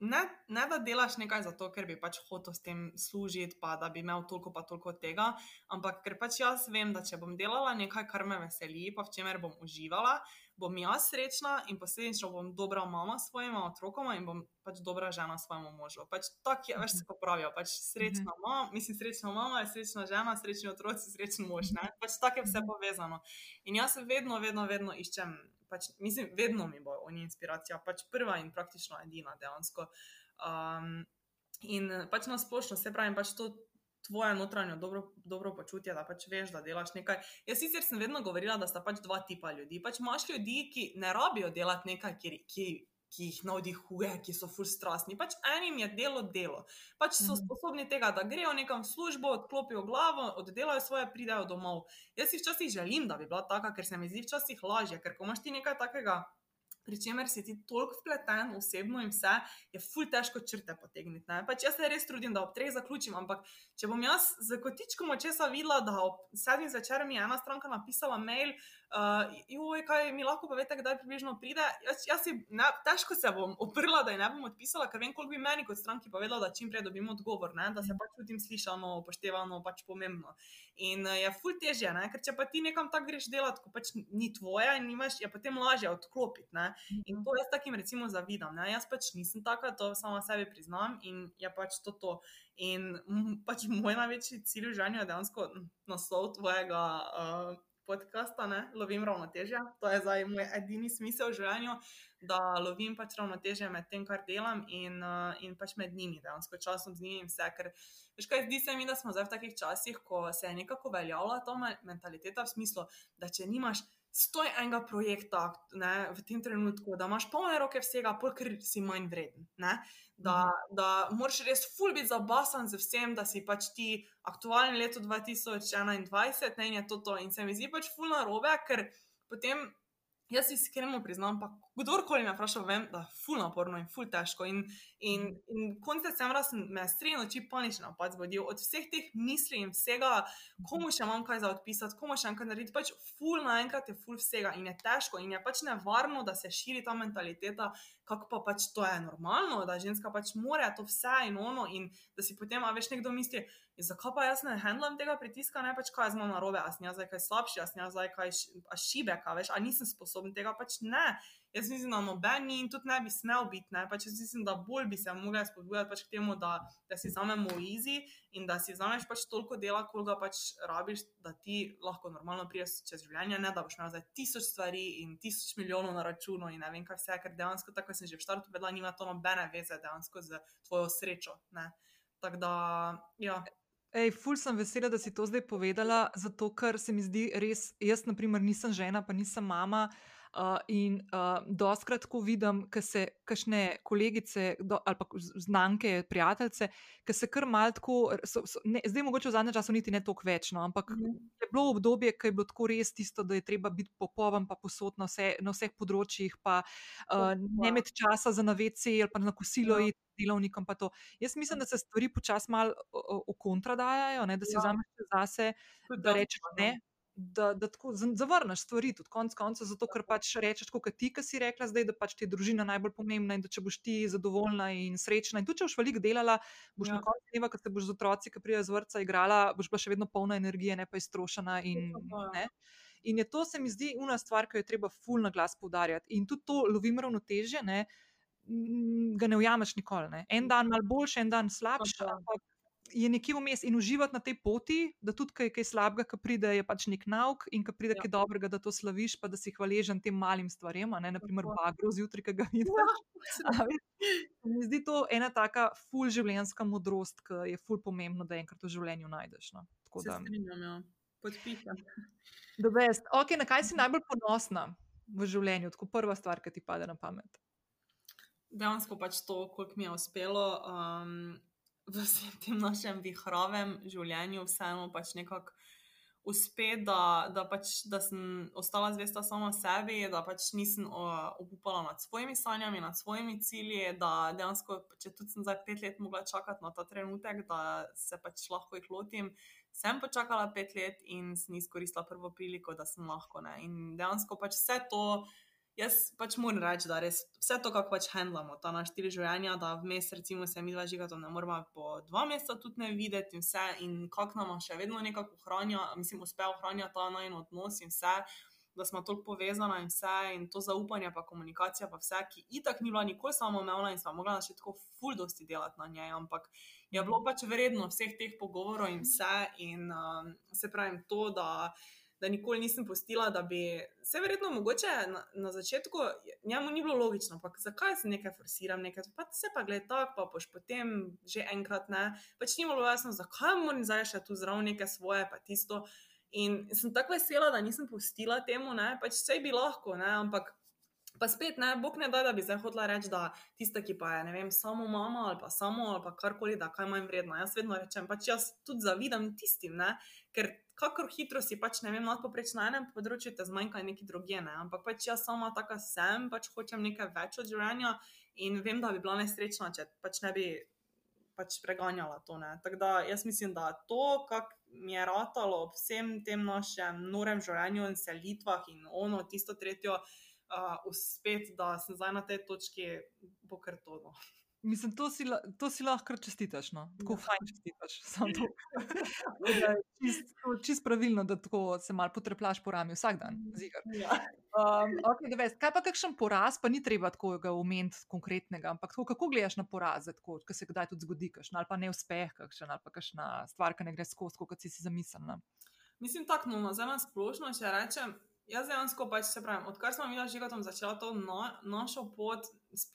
Speaker 2: ne, ne da delaš nekaj zato, ker bi pač hotel s tem služiti, pa da bi imel toliko pa toliko tega, ampak ker pač jaz vem, da če bom delala nekaj, kar me veseli, pa v čemer bom uživala, bom jaz srečna in posledično bom dobra mama svojima otrokoma in bom pač dobra žena svojemu možu. Pač tako je, veš, se popravijo, pač srečna mama, mislim, srečna mama, je srečna žena, srečni otroci, srečen mož, ne? Pač tako je vse povezano. In jaz vedno, vedno, vedno iščem, pač, mislim, vedno mi bo oni inspiracija, pač prva in praktično edina dejansko. Um, in pač na splošno, se pravi, pač to tvoje notranje dobro, dobro počutje, da pač veš, da delaš nekaj. Jaz sicer sem vedno govorila, da sta pač dva tipa ljudi. Pač imaš ljudi, ki ne rabijo delati nekaj, ki, ki, ki jih navdihuje, ki so ful strastni. Pač enim je delo delo. Pač so
Speaker 1: Mhm.
Speaker 2: sposobni tega, da grejo nekam v službo, odklopijo glavo, oddelajo svoje, pridejo domov. Jaz si včasih želim, da bi bila taka, ker se mi zdi včasih lažje, ker ko imaš ti nekaj takega. Pri čemer si ti toliko vpleten osebno in vse, je ful težko črte potegniti. Pač jaz se res trudim, da ob treh zaključim, ampak če bom jaz z kotičkom očesa videla, da ob sedmih zvečer mi je ena stranka napisala mail, uh, joj, kaj mi lahko povete, kdaj približno pride, jaz, jaz si ne, težko se bom oprla, da ji ne bom odpisala, ker vem, koliko bi meni kot stranki povedala, da čim prej dobim odgovor, ne? da se pač čutim slišano, upoštevano, pač pomembno. In uh, je ful težje, ne? ker če pa ti nekam tako greš delati, ko pač ni tvoje in nimaš, je potem lažje odklopiti. Ne? In to jaz takim recimo zavidam. Ne? Jaz pač nisem taka, to sama sebi priznam in je pač to to. In mm, pač moj največji cilj v življenju je dejansko naslov tvojega uh, podcasta, ne? lovim ravnotežje. To je zdaj moj edini smisel v življenju, da lovim pač ravnotežje med tem, kar delam in, uh, in pač med njimi, dejansko časom z njimi vse. Ker, veš kaj, zdi se mi, da smo zdaj v takih časih, ko se je nekako veljavila ta me- mentaliteta v smislu, da če nimaš stoj enega projekta ne, v tem trenutku, da imaš polne roke vsega, ker si manj vreden. Ne, da, mhm. da moraš res ful biti zabasan z vsem, da si pač ti aktualni leto 2021 ne, in je to to. In se mi zdi pač ful na robe, ker potem jaz iskreno priznam, pa kdorkoli me vpraša, vem, da je ful naporno in ful težko. In, in, in konec decembra sem me sredi noči panično napad zbudil od vseh teh misli in vsega, komu še imam kaj za odpisati, komu še enkrat narediti. Pač ful naenkrat je ful vsega in je težko in je pač nevarno, da se širi ta mentaliteta, kako pa pač to je normalno, da ženska pač more to vse in ono in da si potem, a veš, nekdo misli zakaj pa jaz ne handlam tega pritiska, ne pač kaj znam narobe, a sem jaz zdaj kaj slabši, a sem jaz zdaj kaj šibek, a veš, a nisem sposoben tega pač ne. Jaz mislim, da noben in tudi ne bi smel biti. Ne? Pač jaz mislim, da bolj bi se mogli spodbujati pač k temu, da, da si vzamemo easy in da si vzameš pač toliko dela, koliko ga pač rabiš, da ti lahko normalno priješ čez življenje, ne da boš imel zdaj tisoč stvari in tisoč milijonov na računu in ne vem kaj vse, ker dejansko, tako sem že v štartu povedala, nima to nobene veze dejansko z tvojo srečo. Tako da, ja.
Speaker 1: Ej, ful sem vesela, da si to zdaj povedala, zato ker se mi zdi res, jaz, na primer, nisem žena, pa nisem mama. Uh, in uh, doskrat, ko vidim, da se kašne kolegice do, ali pa znanke, prijateljice, ki se kar malo tako, so, so, ne, zdaj mogoče v zadnjem času niti ne toliko več, no, ampak mm. je bilo obdobje, ki je bilo tako res tisto, da je treba biti popoln, pa posod na, vse, na vseh področjih, pa uh, ne imeti časa za navece ali pa na kosilo. Ja delovnikom. Jaz mislim, da se stvari počasi malo v kontra dajajo, ne, da si ja. vzameš zase, da rečeš ne. Da, da tako zavrneš stvari, tudi konec koncev, zato ker pač rečeš, kot ti, ki si rekla, zdaj, da pač ti je družina najbolj pomembna in da če boš ti zadovoljna in srečna. In tudi če boš veliko delala, boš ja. na koncu dneva, ko te boš z otroci, ki prijajo z vrca, igrala, boš pa še vedno polna energije, ne pa iztrošena. In, ne. in je to, se mi zdi, ena stvar, ki jo je treba fulno glas poudarjati. In tudi to lovim ravnotežje. Ne, ga ne ujameš nikoli. Ne. En dan malo boljši, en dan slabši, ampak je nekje vmes in uživati na tej poti, da tudi kaj, kaj slabega, ki pride, je pač nek nauk in ki pride ja. kaj dobrega, da to slaviš, pa da si hvaležen tem malim stvarem, ne naprimer bagro zjutraj, ki ga vidiš. Ja. Mi zdi to ena taka ful življenjska modrost, ki je ful pomembno, da enkrat v življenju najdeš. No.
Speaker 2: Se strinjam, ja. Podpišem.
Speaker 1: Okay, na kaj si najbolj ponosna v življenju, kot prva stvar, ki ti pade na pamet?
Speaker 2: dejansko pač to, koliko mi je uspelo um, v vsem tem našem vihravem življenju, vseeno pač nekako uspeti, da, da, pač, da sem ostala zvesta sama sebi, da pač nisem opupala nad svojimi sanjami, nad svojimi cilji, da dejansko, če tudi sem zdaj pet let mogla čakati na ta trenutek, da se pač lahko jih lotim. Sem počakala pet let in sem izkoristila prvo priliko, da sem lahko. Ne? In dejansko pač vse to, Jaz pač moram reči, da res vse to, kako pač handlamo, ta naš štiri življenja, da vmes, recimo, se mi dva žigata, ne moramo po dva meseca tudi ne videti in vse, in kako nam še vedno nekako ohranja, mislim, uspe ohranjati ta najen odnos in vse, da smo toliko povezani in vse, in to zaupanje, pa komunikacija, pa vse, ki itak ni bila nikoli samo umevna in smo mogli še tako fuldosti delati na njej, ampak je bilo pač vredno vseh teh pogovorov in vse, in um, se pravim to, da da nikoli nisem postila, da bi se verjetno mogoče na, na začetku, njemu ni bilo logično, ampak zakaj se nekaj forsiram, nekaj pa se pa gleda tako, pa boš potem že enkrat ne. Pač ni bilo jasno, zakaj moram zdaj še tu zraven neke svoje, pa tisto. In sem tako vesela, da nisem postila temu, ne, pač vse bi lahko, ne, ampak. Pa spet, ne, bog ne da, da bi zdaj hotela reči, da tista, ki pa je, ne vem, samo mama ali pa samo ali pa karkoli, da kaj manj vredno. Jaz vedno rečem, pač jaz tudi zavidam tistim, ne, ker kako hitro si pač, ne vem, nadpoprečno na enem področju, te zmanjka neki druge. Ne? Ampak pač jaz sama taka sem, pač hočem nekaj več od življenja in vem, da bi bila nesrečna, če pač ne bi pač preganjala to. Tako da jaz mislim, da to, kar mi je ratalo ob vsem tem našem norem življenju in selitvah in ono, tisto tretjo, uh, uspet, da sem zdaj na tej točki, bo kar todo.
Speaker 1: Mislim, to si, to si lahko čestitaš, no? tako ja. fajn čestitaš. Čist, čist pravilno, da se malo potreplaš po rami vsak dan. Ja. Um, okay, veš, kaj pa kakšen poraz, pa ni treba tako ga omeniti konkretnega, ampak tako, kako gledaš na poraze, ki se kdaj tudi zgodi, kakšen, ali pa neuspeh, kakšen, ali pa kakšna stvar, ki ne gre skozi, kot si si zamislil.
Speaker 2: Mislim, tako, no, za nas splošno, če rečem jaz dejansko pač se pravim, odkar smo mi z Žigotom začeli to no, našo pot,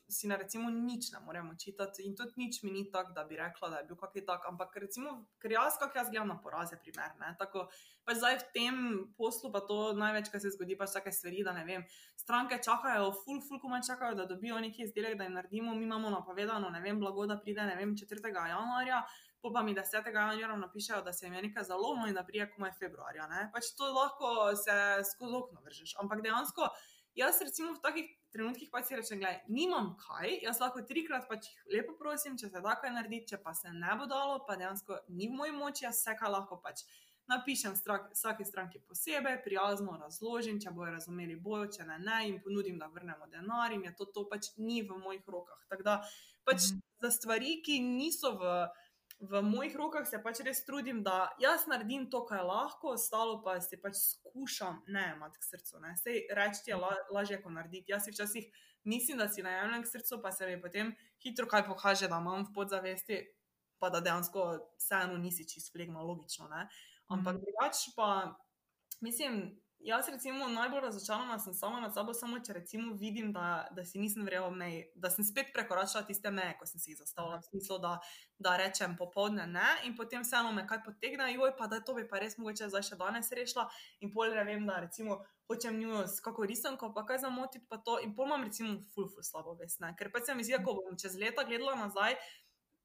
Speaker 2: si na recimo nič ne moremo čitati in tudi nič mi ni tako, da bi rekla, da je bil kakšen tak, ampak recimo, ker jaz, kak jaz gledam na poraze, primer, ne, tako pač zdaj v tem poslu pa to največ, kar se zgodi, pač take stvari, da ne vem, stranke čakajo, ful, ful, kuma čakajo, da dobijo neki izdelek, da jim naredimo, mi imamo napovedano, ne vem, blago, da pride, ne vem, 4. januarja, po pa mi 10. januarja napišejo, da se jim je nekaj zalomilo in da prije komaj februarja. Ne? Pač to lahko se skozi okno vržeš. Ampak dejansko, jaz recimo v takih trenutkih pač si rečem, gledaj, nimam kaj, jaz lahko trikrat pač jih lepo prosim, če se da kaj narediti, če pa se ne bo dalo, pa dejansko ni v moji moči, jaz vse kaj lahko pač. Napišem vsake stranke posebej, prijazno razložim, če bojo razumeli bojo, če ne, ne, in ponudim, da vrnemo denar, in je to, to pač ni v mojih rokah. Tako da pač mm -hmm. za stvari, ki niso v v mojih rokah se pač res trudim, da jaz naredim to, kar lahko, ostalo pa si pač skušam ne imati k srcu. Sej reči je la, lažje, kot narediti. Jaz si včasih mislim, da si najemljen k srcu, pa se mi potem hitro kaj pokaže, da imam v podzavesti, pa da dejansko vseeno nisi čisto flegma, logično. Ne? Ampak mm. drugače pa mislim. Jaz, recimo, najbolj razočarana sem sama nad sabo, samo če recimo vidim, da, da si nisem verjela meji, da sem spet prekoračila tiste meje, ko sem si jih zastavila, v smislu, da, da rečem popoldne ne, in potem vseeno me kaj potegne, joj, pa da to bi pa res mogoče zdaj še danes rešila, in pol ne vem, da recimo hočem njo s kako risanko, pa kaj zamotiti, pa to, in pol imam recimo ful, ful slabo vest, ne, ker pa se mi zdi, ko bom čez leta gledala nazaj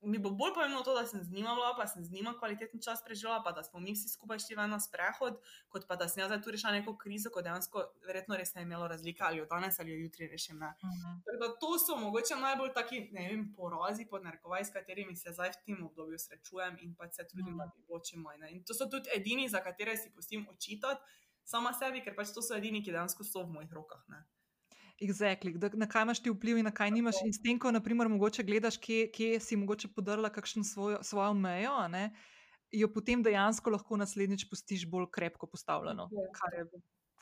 Speaker 2: mi bo bolj pomembno to, da sem z njima bila, pa sem z njima kvaliteten čas preživela, pa da smo mi vsi skupaj šli na sprehod, kot pa da sem jaz tu rešila neko krizo, ko dejansko verjetno res ne imelo razlike ali od danes ali od jutri rešim. Uh mhm. -huh. To so mogoče najbolj taki, ne vem, porazi pod narkovaj, s katerimi se zdaj v tem obdobju srečujem in pa se trudim, uh -huh. da bi bilo čim manj. In to so tudi edini, za katere si pustim očitati sama sebi, ker pač to so edini, ki dejansko so v mojih rokah. Ne.
Speaker 1: Exactly. Da, na kaj imaš ti vpliv in na kaj nimaš. In s tem, ko naprimer, mogoče gledaš, kje, kje si mogoče podrla kakšno svojo, svojo mejo, ne, jo potem dejansko lahko naslednjič pustiš bolj krepko postavljeno. Ja. Kar je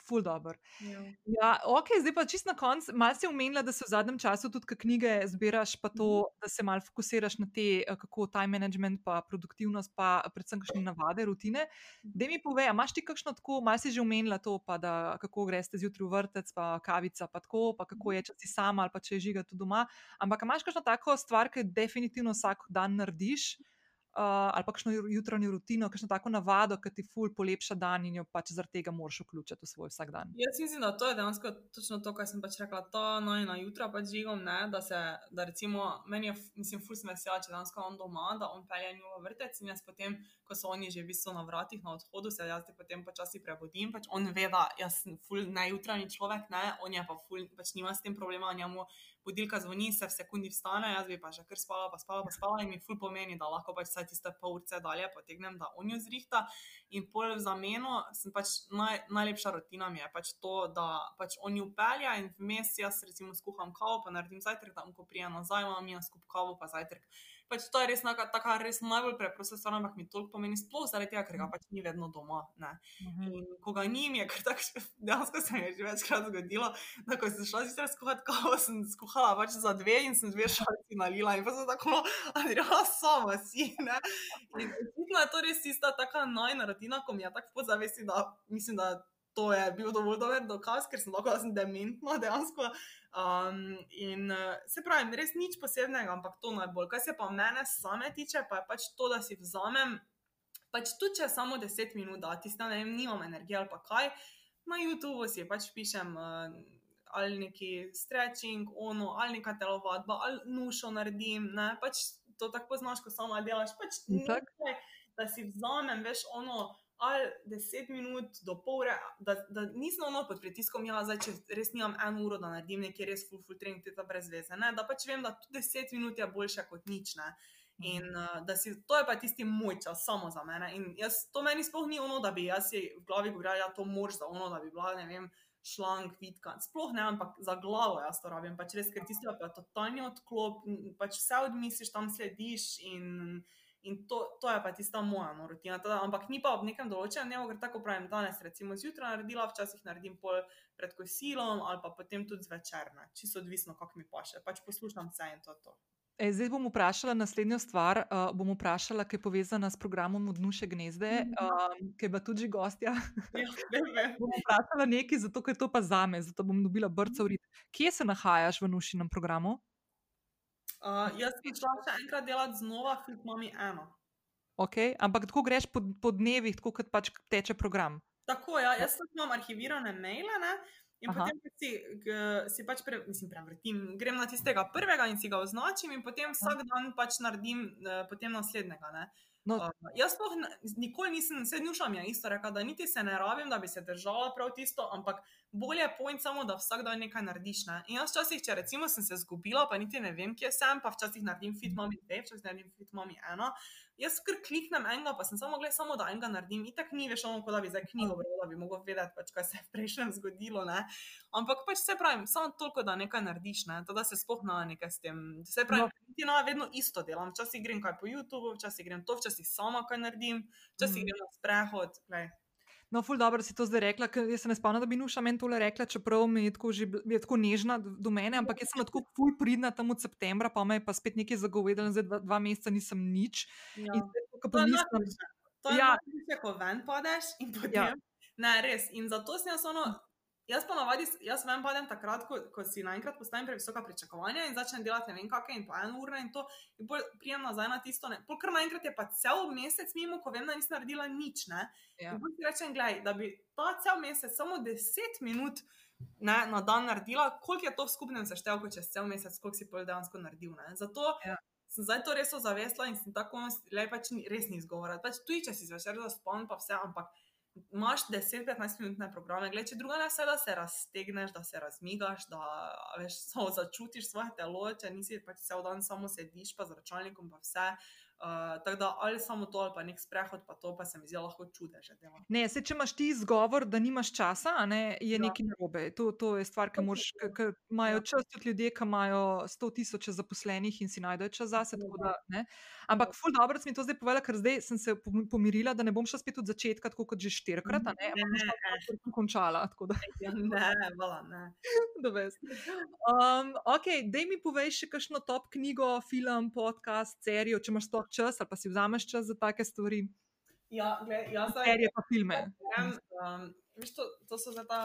Speaker 1: ful dobr. Ja. Ja, ok, zdaj pa čist na koncu. Mal si omenila, da se v zadnjem času tudi knjige zbiraš, pa to, mhm. da se mal fokusiraš na te, eh, kako time management, pa produktivnost, pa predvsem kakšne navade, rutine. Da mi povej, imaš ti kakšno tako, mal si že omenila to, pa da kako greš zjutraj v vrtec, pa kavica, pa tako, pa kako je, če si sama ali pa če je žiga tu doma. Ampak imaš kakšno tako stvar, ki definitivno vsak dan narediš? Uh, ali pa kakšno jutranjo rutino, kakšno tako navado, ki ti ful polepša dan in jo pač zaradi tega moraš vključiti v svoj vsak dan.
Speaker 2: Jaz mislim, da to je dejansko točno to, kar sem pač rekla. To naj na jutra pač žigom, ne, da se, da recimo, meni je, mislim, ful sem vesela, če dejansko on doma, da on pelje njo v vrtec in jaz potem, ko so oni že v bistvu na vratih, na odhodu, se jaz potem počasi prebudim. Pač on ve, da jaz sem ful najutranji človek, ne, on je pa ful, pač nima s tem problema, njemu budilka zvoni, se v sekundi vstane, jaz bi pa že kar spala, pa spala, pa spala in mi ful pomeni, da lahko pač vsaj tiste pol ure dalje potegnem, da on jo zrihta. In pol v zameno, pač naj, najlepša rutina mi je pač to, da pač on jo pelja in vmes jaz recimo skuham kavo, pa naredim zajtrk, tam ko prijem nazaj, imam jaz skup kavo, pa zajtrk pač to je res neka, taka res najbolj preprosta stvar, ampak mi toliko pomeni, sploh zaradi tega, ker ga mhm. pač ni vedno doma. Uh mhm. -huh. In ko ga ni, je kar tako, dejansko se mi je že večkrat zgodilo, da ko sem šla sicer skuhati kavo, sem skuhala pač za dve in sem dve šalici nalila in pa sem tako, ali ja, sama si. Ne? In očitno je to res tista taka najnarodina, ko mi je tako podzavesti, da mislim, da to je bil dovolj dober dokaz, ker sem lahko dementna dejansko. Um, in uh, se pravi, res nič posebnega, ampak to najbolj. Kar se pa mene same tiče, pa je pač to, da si vzamem, pač tudi če samo 10 minut, da ti stane, ne vem, nimam energije ali pa kaj, na YouTubu si pač pišem. Uh, Ali neki stretching, ono, ali neka telovadba, ali nušo naredim. Ne? Pač to tako znaš, ko samo delaš. Pač nekaj, da si vzamem, veš, ono, ali 10 minut do pol ure, da, da nisem ono pod pritiskom, ja, zdaj, če res nimam eno uro, da naredim nekaj res full, full trening, te ta brez veze. Ne? Da pač vem, da tudi 10 minut je boljše kot nič. Ne? In uh, da si to je pa tisti moj čas, samo za mene. In jaz, to meni sploh ni ono, da bi jaz si v glavi govorila, da ja, to moraš, da ono, da bi bila, ne vem. Šlank, vidkan, sploh ne, ampak za glavo jaz to rabim, pač res, ker ti je pa totalni odklop, pač vse odmisliš, tam slediš in In to, to je pa tista moja no, rutina. Tada, ampak ni pa ob nekem določenem dnevu, ker tako pravim, danes recimo zjutraj naredila, včasih naredim pol pred kosilom ali pa potem tudi zvečer, čisto odvisno, kako mi paše. Pač poslušam vse in to. to.
Speaker 1: E, zdaj bom vprašala naslednjo stvar. Uh, bom vprašala, ki je povezana s programom Odnuše gnezde, um, ki je bila tudi gostja.
Speaker 2: Ja,
Speaker 1: bom vprašala nekaj, zato ker to pa za me, zato bom dobila brca v rit. Kje se nahajaš v Nušinem programu?
Speaker 2: Uh, jaz sem šla še enkrat delati znova, fit mami eno.
Speaker 1: Okay. Ampak tako greš po, po dnevih, tako kot pač teče program.
Speaker 2: Tako, ja, jaz sem imam arhivirane maile ne, in
Speaker 1: Aha.
Speaker 2: potem si, g, si pač pre, mislim, prevrtim, grem na tistega prvega in si ga označim, in potem vsak dan pač naredim uh, potem naslednjega. Ne.
Speaker 1: No,
Speaker 2: Uh, jaz sploh nikoli nisem, vse dnuša mi je isto rekla, da niti se ne rabim, da bi se držala prav tisto, ampak bolje je point samo, da vsak dan nekaj narediš. Ne? In jaz včasih, če recimo sem se zgubila, pa niti ne vem, kje sem, pa včasih naredim fit mami dve, včasih naredim fit mami eno. Jaz kar kliknem enega, pa sem samo gledala, samo da enega naredim. Itak ni več ono, kot da bi za knjigo brala, da bi mogel vedeti, pač, kaj se je v prejšnjem zgodilo. Ne? Ampak pač se pravi, samo toliko, da nekaj narediš, ne? to, da se sploh na nekaj s tem. Se pravi,
Speaker 1: No.
Speaker 2: No. niti na vedno isto delam. Včasih grem kaj po YouTubu, včasih grem to, včasih sama kaj naredim, včasih mm. grem na sprehod. Glej.
Speaker 1: No, ful dobro si to zdaj rekla, ker jaz se ne spomnim, da bi Nuša meni tole rekla, čeprav mi je tako, že, je tako nežna do mene, ampak jaz sem tako ful pridna tam od septembra, pa me je pa spet nekaj zagovedala, zdaj dva, dva meseca nisem nič.
Speaker 2: Ja.
Speaker 1: In zdaj, ko
Speaker 2: To je
Speaker 1: pomislim.
Speaker 2: To je
Speaker 1: Ja.
Speaker 2: najhujše, ko ven padeš in potem.
Speaker 1: Ja.
Speaker 2: Ja. Ne, res. In zato sem jaz ono. Jaz pa navadi, jaz ven padem takrat, ko, ko si naenkrat postavim previsoka pričakovanja in začnem delati ne vem kakšne in po eno uro in to, in pol prijem nazaj na tisto. Ne. Pol kar naenkrat je pa cel mesec mimo, ko vem, da nisem naredila nič. Ne.
Speaker 1: Ja.
Speaker 2: In pol si rečem, gledaj, da bi ta cel mesec samo 10 minut ne, na dan naredila, koliko je to v skupnem seštevku čez cel mesec, koliko si pol dejansko naredil. Ne. Zato
Speaker 1: Ja.
Speaker 2: sem zdaj to res ozavestila in sem tako, le pač ni, res ni izgovora. Pač tudi, če si zvečer zaspon, pa vse, ampak imaš 10-15 minutne programe, gled, če druga ne vse, da se raztegneš, da se razmigaš, da veš, samo začutiš svoje telo, če nisi pač cel dan samo sediš, pa z računalnikom, pa vse. Uh, tako da ali samo to, ali pa nek sprehod, pa to pa se mi zdi lahko čudež. dela.
Speaker 1: Ne, se, če imaš ti izgovor, da nimaš časa, ne, je
Speaker 2: Ja.
Speaker 1: nekaj narobe. To, to je stvar, ki
Speaker 2: To to.
Speaker 1: imajo
Speaker 2: Ja.
Speaker 1: čas tudi ljudje, ki imajo 100 tisoč zaposlenih in si najdejo čas zase. tako Da, ne. Ampak, ful dobro si mi to zdaj povedala, ker zdaj sem se pom- pomirila, da ne bom šla spet od začetka, tako kot že štirikrat, ne, šla tako, kot sem končala.
Speaker 2: Ja, ne, vala, ne.
Speaker 1: Um, ok, dej mi povej še kakšno top knjigo, film, podcast, serijo, če imaš sploh čas ali pa si vzameš čas za take stvari.
Speaker 2: Ja, gled, jaz zdaj.
Speaker 1: Serije pa filme.
Speaker 2: Grem, um, veš, to, to so zdaj ta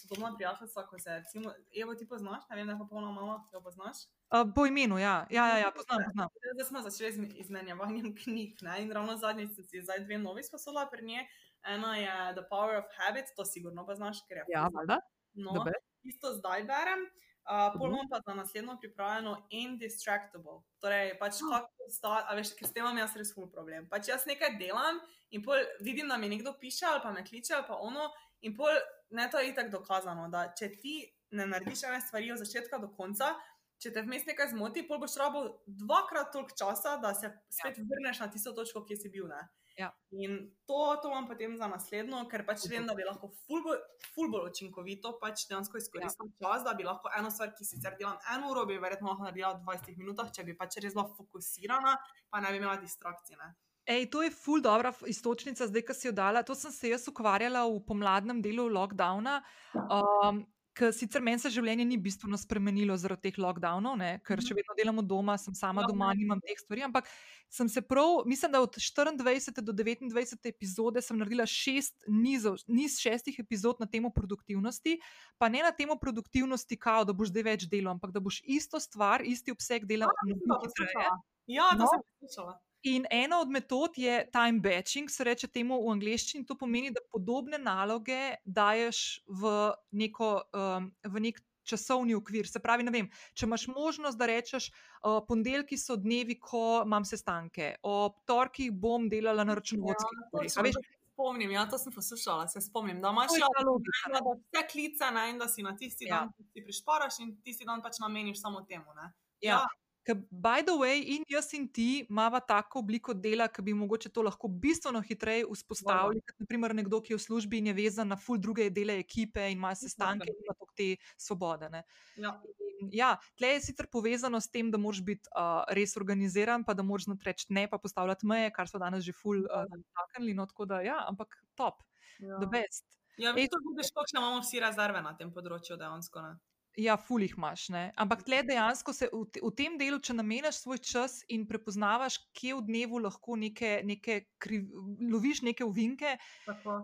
Speaker 2: sodobna prijateljstva, ko se recimo, Evo, ti poznaš, ne vem, da je popolnoma mama, jo poznaš.
Speaker 1: Uh, po imenu, ja, ja, ja, ja poznam, poznam.
Speaker 2: Zdaj smo začeli z izmenjevanjem knjig ne? in ravno zadnjič sem si zdaj dve novi sposola pri njej. Ena je The Power of Habit, to sigurno pa znaš, ker je
Speaker 1: Ja, valjda.
Speaker 2: No,
Speaker 1: Dober.
Speaker 2: isto zdaj berem. Uh, pol
Speaker 1: Mhm.
Speaker 2: imam pa za naslednjo pripravljeno Indistractable. Torej, pač
Speaker 1: Ah.
Speaker 2: kako sta, a veš, ker s tem imam jaz res ful problem. Pač jaz nekaj delam in pol vidim, da mi nekdo piše ali pa me kliče ali pa ono in pol ne to je itak dokazano, da če ti ne narediš ene stvari od začetka do konca, če te vmes nekaj zmoti, pol boš rabo dvakrat toliko časa, da se spet ja. vrneš na tisto točko, kjer si bil. Ne?
Speaker 1: Ja.
Speaker 2: In to, to imam potem za naslednjo, ker pač vem, da bi lahko ful bolj, ful učinkovito pač dejansko izkoristil ja. čas, da bi lahko eno stvar, ki sicer delam eno uro, bi verjetno lahko naredila v 20 minutah, če bi pač res bila fokusirana, pa ne bi imela distrakcije. Ne?
Speaker 1: Ej, to je ful dobra iztočnica, zdaj, ki si jo dala. To sem se jaz ukvarjala v pomladnem delu lockdowna. Um, Ker sicer meni se življenje ni bistveno spremenilo zaradi teh lockdownov, ne? ker še vedno delam od doma, sem sama doma, nimam teh stvari. Ampak sem se prav, mislim, da od 24. do 29. epizode sem naredila šest nizov, niz šestih epizod na temo produktivnosti, pa ne na temo produktivnosti, kao, da boš zdaj več delal, ampak da boš isto stvar, isti obseg
Speaker 2: poslušala. Ja, to
Speaker 1: No.
Speaker 2: sem poslušala.
Speaker 1: In ena od metod je time batching, se reče temu v angleščini. To pomeni, da podobne naloge daješ v, neko, um, v nek časovni okvir. Se pravi, vem, če imaš možnost, da rečeš, uh, ponedeljki so dnevi, ko imam sestanke, ob torkih bom delala na računovodskih
Speaker 2: Ja,
Speaker 1: stvareh.
Speaker 2: točno,
Speaker 1: a veš,
Speaker 2: to se spomnim, ja, to sem poslušala, se spomnim. Da imaš ja,
Speaker 1: logika,
Speaker 2: da vse klice ne, in da si na tisti
Speaker 1: Ja.
Speaker 2: ja. dan, ki si prišparaš in tisti dan pač nameniš samo temu. Ne.
Speaker 1: Ja. Ker, by the way, in jaz in ti imamo tako obliko dela, ki bi mogoče to lahko bistveno hitreje vzpostavili, kot naprimer nekdo, ki je v službi in je vezan na ful druge dele ekipe in ima sestanke in ima toliko te svobode. Ne.
Speaker 2: Ja.
Speaker 1: In, ja, tle je sicer povezano s tem, da moraš biti uh, res organiziran, pa da moraš reči ne, pa postavljati meje, kar so danes že ful uh, dotaknili. No, tako da, ja, ampak top,
Speaker 2: Ja.
Speaker 1: the best.
Speaker 2: Ja,
Speaker 1: Ej,
Speaker 2: to vidiš, kakšne imamo vsi rezerve na tem področju dejansko. Ne.
Speaker 1: Ja, fulih imaš, ne? ampak tle dejansko se v, v tem delu, če nameniš svoj čas in prepoznavaš, kje v dnevu lahko neke, neke kriv, loviš neke uvinke,
Speaker 2: Tako.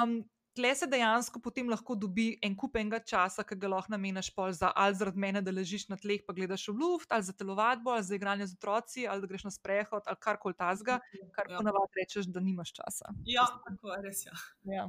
Speaker 1: um, tle se dejansko potem lahko dobi en kup enega časa, ki ga lahko nameniš pol za ali zaradi mene, da ležiš na tleh, pa gledaš v luft, ali za telovadbo, ali za igranje z otroci, ali da greš na sprehod, ali karkoli tazga, kar
Speaker 2: Ja.
Speaker 1: ponavadi rečeš, da nimaš časa.
Speaker 2: Ja, tako je res. Ja.
Speaker 1: Ja.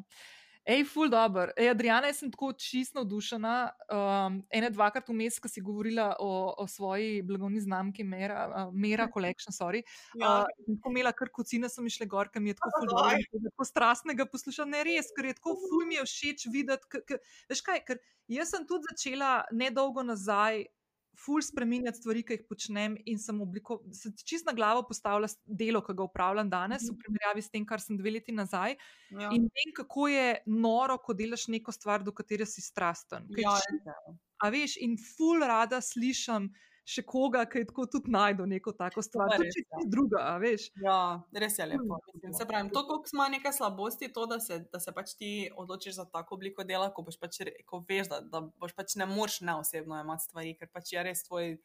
Speaker 1: Ej, ful dobr. Ej, Adriana, jaz sem tako čisto navdušena. Um, ene dvakrat vmes, ko si govorila o, o svoji blagovni znamki Mera, uh, Mera Collection, sorry.
Speaker 2: Ja.
Speaker 1: Uh, sem tako imela kar kocine, so mi šle gor, ker mi je tako ful
Speaker 2: Daj.
Speaker 1: dobro, in tako strastnega poslušati. Ne res, ker je tako ful mi je všeč videti. k- k- Veš kaj, ker jaz sem tudi začela nedolgo nazaj. Ful spremenjati stvari, ki jih počnem, in sem obliko, se čist na glavo postavila delo, ki ga upravljam danes, v
Speaker 2: Mhm.
Speaker 1: primerjavi s tem, kar sem dve leti nazaj.
Speaker 2: Ja.
Speaker 1: In vem, kako je noro, ko delaš neko stvar, do katere si strasten. Ker
Speaker 2: Ja,
Speaker 1: če-. A veš, in ful rada slišim še koga, ki je tako tudi najdel neko tako stvar. To je
Speaker 2: ja.
Speaker 1: čisto druga, a veš.
Speaker 2: Ja, res je lepo. Mislim,
Speaker 1: lepo.
Speaker 2: se pravi, to, koliko ima neke slabosti, to, da se, da se pač ti odločiš za tako obliko dela, ko, boš pač, re- ko veš, da, da boš pač ne moreš neosebno imati stvari, ker pač je res tvoj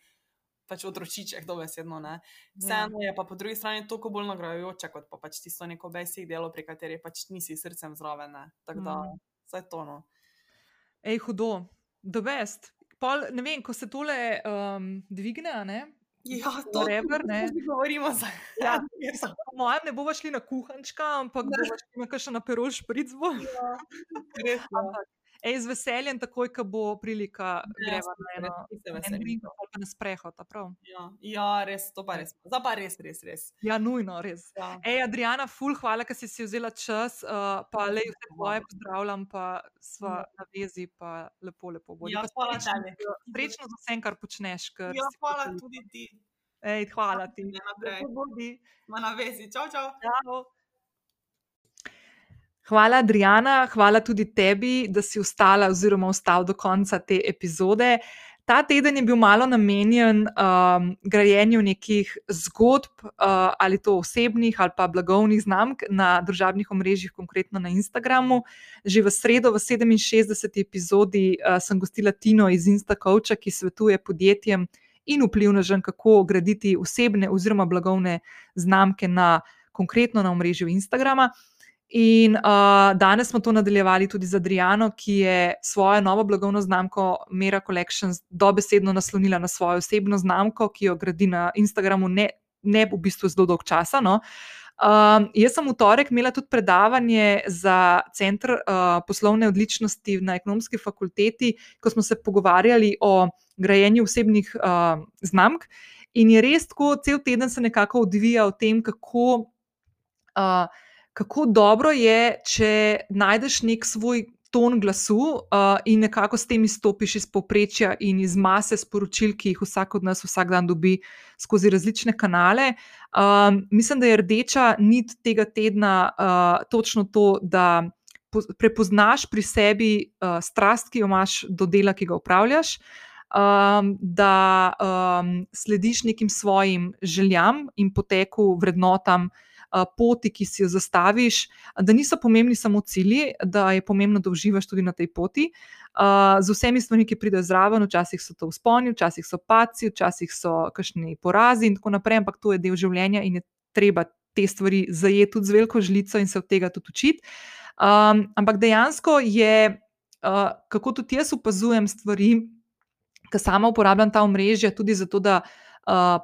Speaker 2: pač otročiček, dobesedno. Ne?
Speaker 1: Ja.
Speaker 2: Vseeno je pa po drugi strani toliko bolj nagrajujoče, kot pa pač tisto neko basic delo, pri kateri pač nisi srcem zraven. ne. Tako da,
Speaker 1: Mm.
Speaker 2: vse to. No.
Speaker 1: Ej, hudo, the best. Pol, ne vem, ko se tole um, dvigne, ne?
Speaker 2: Ja, to
Speaker 1: Whatever, ne.
Speaker 2: tudi govorimo za
Speaker 1: Ja.
Speaker 2: ja.
Speaker 1: Po mojem ne bova šli na kuhančka, ampak bova šli na kakšen aperol špricbo.
Speaker 2: Res, ja.
Speaker 1: Ampak, ej, z veseljem, takoj, ko bo prilika,
Speaker 2: Ja,
Speaker 1: greva na eno,
Speaker 2: res, se
Speaker 1: na en
Speaker 2: veselim.
Speaker 1: drink ali pa na sprehod?
Speaker 2: Ja, ja, res, to pa res. Zdaj pa res, res, res.
Speaker 1: Ja, nujno, res.
Speaker 2: Ja.
Speaker 1: Ej, Adriana, ful, hvala, ker si si vzela čas, uh, pa
Speaker 2: Ja,
Speaker 1: le vse tvoje pozdravljam, pa sva
Speaker 2: Ja.
Speaker 1: na vezi, pa lepo, lepo bodi.
Speaker 2: Ja,
Speaker 1: Pa
Speaker 2: hvala tebi.
Speaker 1: z- Srečno z vsem, kar počneš. Ker
Speaker 2: Ja, hvala tudi ti.
Speaker 1: Ej, hvala ti.
Speaker 2: Ne naprej. Ma na vezi. Čau, čau.
Speaker 1: Čau. Hvala, Adriana, hvala tudi tebi, da si ostala oziroma ostal do konca te epizode. Ta teden je bil malo namenjen um, grajenju nekih zgodb, uh, ali to osebnih ali pa blagovnih znamk na družabnih omrežjih, konkretno na Instagramu. Že v sredo, v 67. epizodi, uh, sem gostila Tino iz Instacoacha, ki svetuje podjetjem in vplivnežem, kako graditi osebne oziroma blagovne znamke na konkretno na omrežju Instagrama. In uh, danes smo to nadaljevali tudi z Adriano, ki je svojo novo blagovno znamko Mera Collections dobesedno naslonila na svojo osebno znamko, ki jo gradi na Instagramu, ne, ne v bistvu zelo dolg časa. No. Um, jaz sem v torek imela tudi predavanje za Center uh, poslovne odličnosti na ekonomski fakulteti, ko smo se pogovarjali o grajenju osebnih uh, znamk. In je res tako, cel teden se nekako odvija o tem, kako. Uh, kako dobro je, če najdeš nek svoj ton glasu uh, in nekako s tem izstopiš iz povprečja in iz mase sporočil, ki jih vsak od nas vsak dan dobi skozi različne kanale. Um, mislim, da je rdeča nit tega tedna uh, točno to, da po, prepoznaš pri sebi uh, strast, ki jo imaš do dela, ki ga upravljaš. Um, da um, slediš nekim svojim željam in poteku, vrednotam, uh, poti, ki si jo zastaviš, da niso pomembni samo cilji, da je pomembno, da uživaš tudi na tej poti. Z vsemi stvarmi, ki pridejo zraven, včasih so to vzponi, včasih so paci, včasih so kakšni porazi in tako naprej, ampak to je del življenja in je treba te stvari zajeti tudi z veliko žlico in se od tega tudi učiti. Um, ampak dejansko je, uh, kako tudi jaz opazujem stvari, ki sama uporabljam ta omrežja, tudi zato, da uh,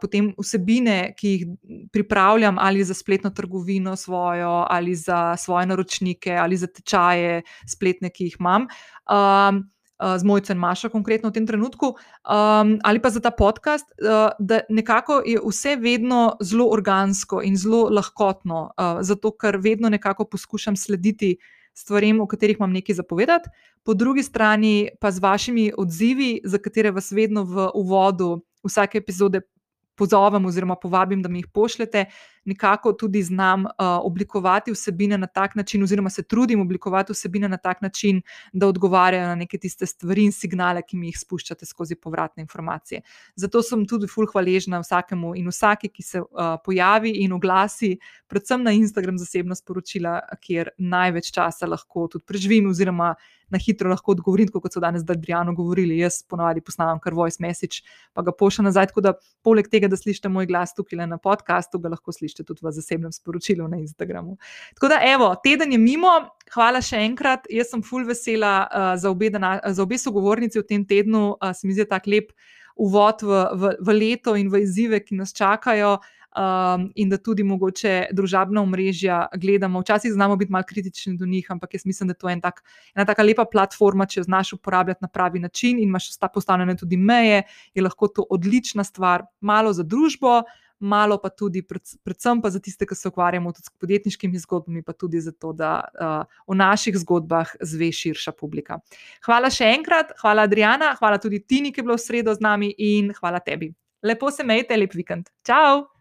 Speaker 1: potem vsebine, ki jih pripravljam, ali za spletno trgovino svojo, ali za svoje naročnike, ali za tečaje spletne, ki jih imam. Um, Z mojco in Mašo, konkretno v tem trenutku, um, ali pa za ta podcast, uh, da nekako je vse vedno zelo organsko in zelo lahkotno, uh, zato ker vedno nekako poskušam slediti stvarem, o katerih imam nekaj zapovedati, po drugi strani pa z vašimi odzivi, za katere vas vedno v uvodu vsake epizode pozovem oziroma povabim, da mi jih pošljete, nekako tudi znam uh, oblikovati vsebine na tak način, oziroma se trudim oblikovati vsebine na tak način, da odgovarjajo na neke tiste stvari in signale, ki mi jih spuščate skozi povratne informacije. Zato sem tudi fulh hvaležna vsakemu in vsaki, ki se uh, pojavi in oglasi, predvsem na Instagram zasebno sporočila, kjer največ časa lahko tudi preživim, oziroma na hitro lahko odgovorim, kot so danes z Adriano govorili. Jaz ponovadi posnamem kar voice message, pa ga pošljem nazaj. Tako da, poleg tega, da slišite moj glas tukaj na podkastu, ga lahko slišite tudi v zasebnem sporočilu na Instagramu. Tako da, evo, teden je mimo. Hvala še enkrat. Jaz sem full vesela uh, za, obe dana, za obe sogovornici v tem tednu. Uh, se mi zdi tako lep uvod v, v, v leto in v izzive, ki nas čakajo um, in da tudi mogoče družabna omrežja gledamo. Včasih znamo biti malo kritični do njih, ampak jaz mislim, da to je en tak, ena tako lepa platforma, če jo znaš uporabljati na pravi način in imaš sta postavljene tudi meje, je lahko to odlična stvar, malo za družbo. Malo pa tudi, predvsem pa za tiste, ki se ukvarjamo tudi s podjetniškimi zgodbami, pa tudi zato, da uh, o naših zgodbah zve širša publika. Hvala še enkrat, hvala Adriana, hvala tudi Tini, ki je bila v sredo z nami in hvala tebi. Lepo se imejte, lep vikend. Ciao!